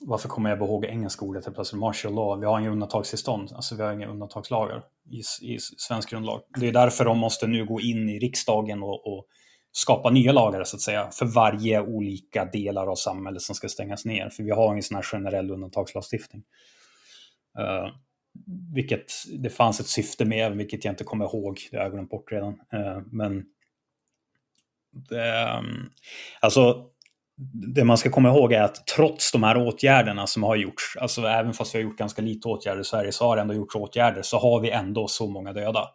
varför kommer jag ihåg engelska ordet helt plötsligt, martial law, vi har inga undantagstillstånd, alltså vi har inga undantagslagar i, i svensk grundlag. Det är därför de måste nu gå in i riksdagen och, och skapa nya lagar så att säga för varje olika delar av samhället som ska stängas ner. För vi har ingen sån här generell undantagslagstiftning. Uh, vilket det fanns ett syfte med, vilket jag inte kommer ihåg, det har jag glömt bort redan. Uh, men det, um, alltså, det man ska komma ihåg är att trots de här åtgärderna som har gjorts, alltså även fast vi har gjort ganska lite åtgärder i Sverige, så har det ändå gjorts åtgärder, så har vi ändå så många döda.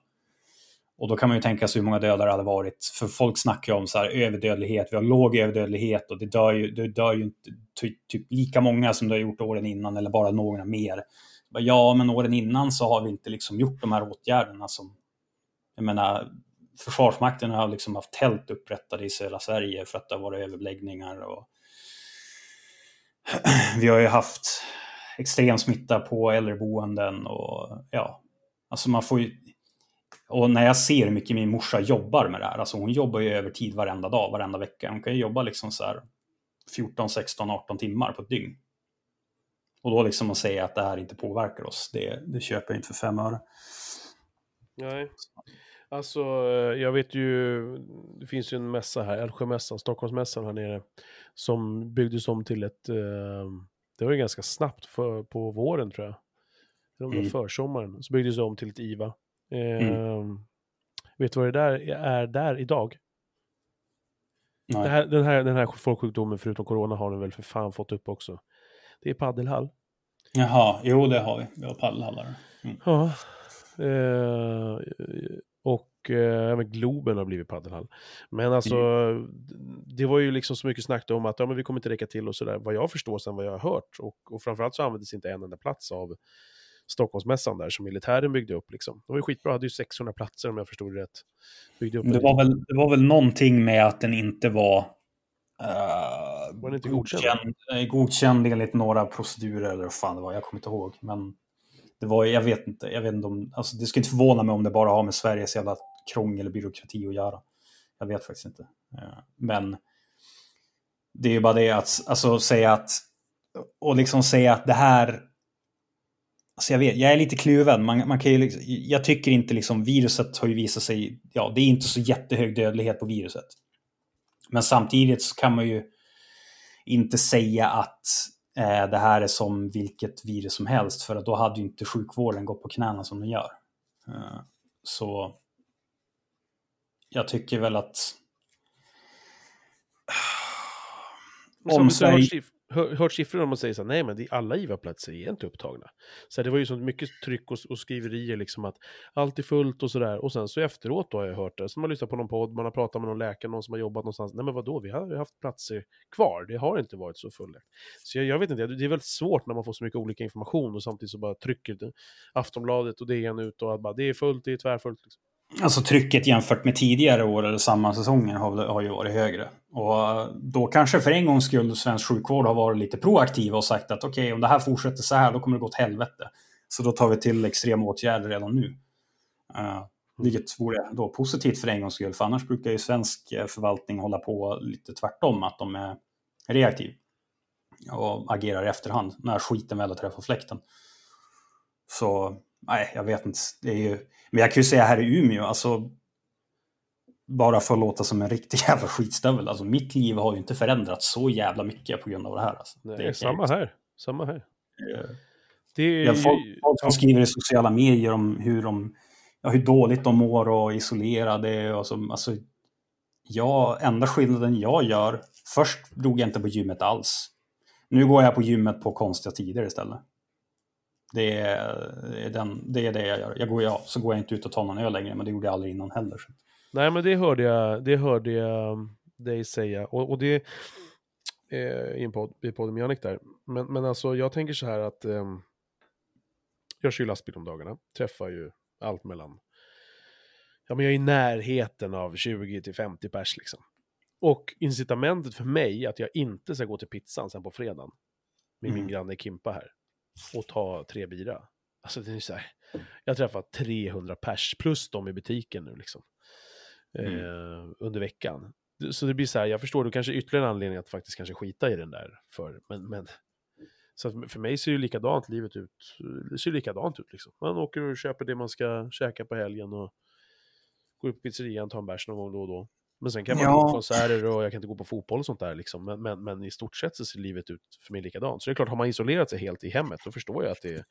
Och då kan man ju tänka sig hur många döda det hade varit. För folk snackar ju om så här överdödlighet, vi har låg överdödlighet och det dör ju, det dör ju inte typ, typ lika många som det har gjort åren innan eller bara några mer. Ja, men åren innan så har vi inte liksom gjort de här åtgärderna som, jag menar, Försvarsmakten har liksom haft tält upprättade i södra Sverige för att det har varit överbeläggningar och vi har ju haft extrem smitta på äldreboenden och ja, alltså man får ju, och när jag ser hur mycket min morsa jobbar med det här, alltså hon jobbar ju över tid varenda dag, varenda vecka. Hon kan ju jobba liksom så här 14, 16, 18 timmar på ett dygn. Och då liksom att säga att det här inte påverkar oss, det, det köper jag inte för fem öre. Nej, alltså eh, jag vet ju, det finns ju en mässa här, Älvsjömässan, Stockholmsmässan här nere, som byggdes om till ett, eh, det var ju ganska snabbt för, på våren tror jag, det var mm. försommaren, så byggdes det om till ett IVA. Mm. Ehm, vet du vad det där är där idag? Här, den, här, den här folksjukdomen förutom corona har den väl för fan fått upp också. Det är paddelhall. Jaha, jo det har vi. Vi har paddelhallar. Mm. Ja. Eh, och eh, Globen har blivit paddelhall. Men alltså, det var ju liksom så mycket snack om att ja, men vi kommer inte räcka till och sådär. Vad jag förstår sen vad jag har hört. Och, och framförallt så användes inte en enda plats av Stockholmsmässan där som militären byggde upp. Liksom. Det var ju skitbra, hade ju 600 platser om jag förstod det rätt. Byggde upp Det var, väl, det var väl någonting med att den inte var, eh, Var den inte godkänd? godkänd, godkänd enligt några procedurer eller vad fan det var. Jag kommer inte ihåg. Men det var, jag vet inte. Jag vet inte om, alltså det skulle inte förvåna mig om det bara har med Sveriges jävla krångel och byråkrati att göra. Jag vet faktiskt inte. Eh, Men det är ju bara det att alltså, säga att och liksom säga att det här Alltså jag, vet, jag är lite kluven. Man, man kan ju liksom, jag tycker inte liksom viruset har ju visat sig... Ja, det är inte så jättehög dödlighet på viruset. Men samtidigt så kan man ju inte säga att eh, det här är som vilket virus som helst. För att då hade ju inte sjukvården gått på knäna som den gör. Eh, så jag tycker väl att... Om Sverige hör, hört siffror om att säga så här, nej men det, alla IVA-platser är inte upptagna. Så här, det var ju så mycket tryck och, och skriverier liksom att allt är fullt och sådär. Och sen så efteråt då har jag hört det, så man lyssnar på någon podd, man har pratat med någon läkare, någon som har jobbat någonstans. Nej men vadå, vi har ju haft platser kvar, det har inte varit så fullt. Så jag, jag vet inte, det är väldigt svårt när man får så mycket olika information och samtidigt så bara trycker det, Aftonbladet och DN ut och att bara, det är fullt, det är tvärfullt. Liksom. Alltså trycket jämfört med tidigare år eller samma säsonger har, har ju varit högre. Och eh, då kanske för en gångs skull svensk sjukvård har varit lite proaktiva och sagt att okej, om det här fortsätter så här, då kommer det gå åt helvete. Så då tar vi till extrema åtgärder redan nu. Uh, vilket vore då positivt för en gångs skull, för annars brukar ju svensk eh, förvaltning hålla på lite tvärtom, att de är reaktiv och agerar i efterhand när skiten väl har träffat fläkten. Så nej, jag vet inte. Det är ju... Men jag kan ju säga här i Umeå, alltså bara för att låta som en riktig jävla skitstövel. Alltså mitt liv har ju inte förändrats så jävla mycket på grund av det här. Alltså. Nej, det är samma här, samma här. Eh, Det är Ja, folk, som skriver i sociala medier om hur, de, ja, hur dåligt de mår och isolerade. Och så, alltså, ja, enda skillnaden jag gör, först drog jag inte på gymmet alls. Nu går jag på gymmet på konstiga tider istället. Det är, det är, den, det, är det jag gör. Jag går, ja, så går jag inte ut och tar någon öl längre, men det gjorde jag aldrig innan heller. Så. Nej, men det hörde jag, det hörde jag dig säga. Och, och det eh, i en podd, i podden med Jannik där. Men, men alltså, jag tänker så här att ehm, jag kör ju lastbil om dagarna. Träffar ju allt mellan... Ja, men jag är i närheten av 20 till 50 pers liksom. Och incitamentet för mig att jag inte ska gå till pizzan sen på fredagen med min Mm. granne Kimpa här och ta tre bira. Alltså det är så här, jag har träffat 300 pers plus de i butiken nu liksom. Mm. Eh, under veckan. Så det blir så här, jag förstår, det kanske är ytterligare en anledning att faktiskt kanske skita i den där. För, men, men, så för mig ser ju likadant livet ut. Det ser likadant ut liksom. Man åker och köper det man ska käka på helgen och går upp på pizzerian, tar en bärs någon gång då och då. Men sen kan man Ja. gå på konserter och jag kan inte gå på fotboll och sånt där liksom. Men, men, men i stort sett så ser livet ut för mig likadant. Så det är klart, har man isolerat sig helt i hemmet, då förstår jag att det,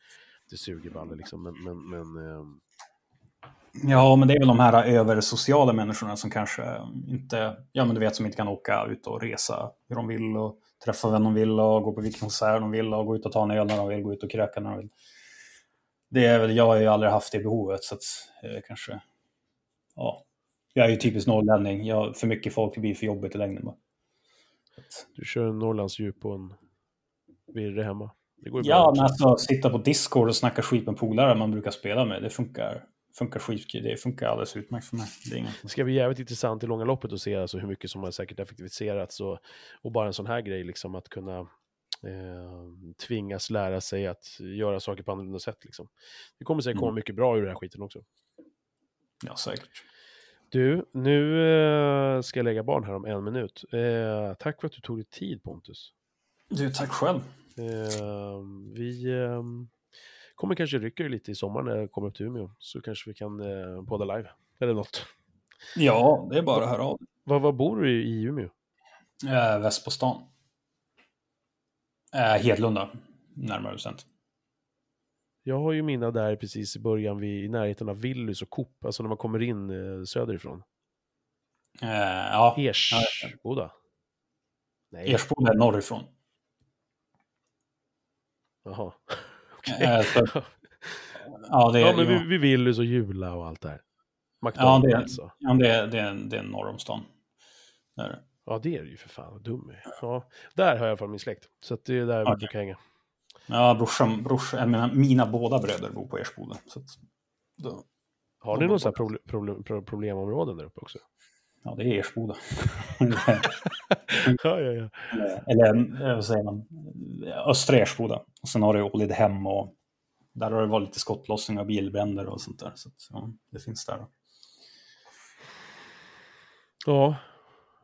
det suger balle liksom. Men, men, men ehm, Ja, men det är väl de här översociala människorna som kanske inte, ja men du vet som inte kan åka ut och resa hur de vill och träffa vem de vill och gå på vilken konsert de vill och gå ut och ta en öl när de vill, gå ut och kröka när de vill. Det är väl, jag har ju aldrig haft det behovet så att eh, kanske, ja. Jag är ju typiskt norrlänning, jag, för mycket folk blir för jobbigt i längden bara. Du kör en Norrlandsdjup på en virre hemma. Det går Ja, men alltså sitta på Discord och snacka skit med polare man brukar spela med, det funkar, funkar skit, det funkar alldeles utmärkt för mig. Det inget. Det ska bli jävligt intressant i långa loppet att se alltså hur mycket som har säkert effektiviserats och, och bara en sån här grej liksom att kunna eh, tvingas lära sig att göra saker på annorlunda sätt liksom. Det kommer säkert komma Mm. mycket bra ur den här skiten också. Ja, säkert. Du, nu eh, ska jag lägga barn här om en minut. Eh, tack för att du tog dig tid Pontus. Du, tack själv. Eh, vi eh, kommer kanske rycka lite i sommar när jag kommer upp till Umeå, så kanske vi kan eh, podda live. Eller något. Ja, det är bara att höra av Var, var bor du i Umeå? eh, Väst på stan. Eh, Hedlunda, närmare bestämt. Jag har ju mina där precis i början, vid, i närheten av Willys och Coop, alltså när man kommer in eh, söderifrån. Eh, ja, Ersboda? Nej, Ersboda är norrifrån. jaha. Eh, så, Ja, det, Ja, men jo. vi, vi Willys och Jula och allt det här. Ja, McDonalds det, alltså. ja, det, det, det är norr om stan. Är. Ja, det är det ju för fan. Vad dum är. Ja, där har jag i alla fall min släkt. Så det är där vi Okej. brukar hänga. Ja, brorsan, brorsan, menar, mina båda bröder bor på Ersboda. Så att, då, Har ni här problem, problem, pro- problemområden där uppe också? ja, det är Ersboda. ja, ja, ja. Eller eh, vad säger man? Östra Ersboda. Och sen har du Ålidhem och där har det varit lite skottlossningar och bilbränder och sånt där. Så att, ja, det finns där. Ja.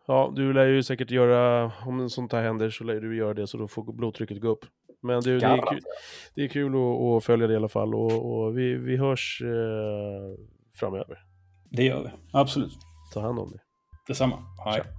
Ja, du lär ju säkert göra, om sånt här händer så lär du göra det så då får blodtrycket gå upp. Men du, det, är kul, det är kul att, att följa det i alla fall och, och vi, vi hörs eh, framöver. Det gör vi. Absolut. Ta hand om dig. Detsamma. Hej. Tja.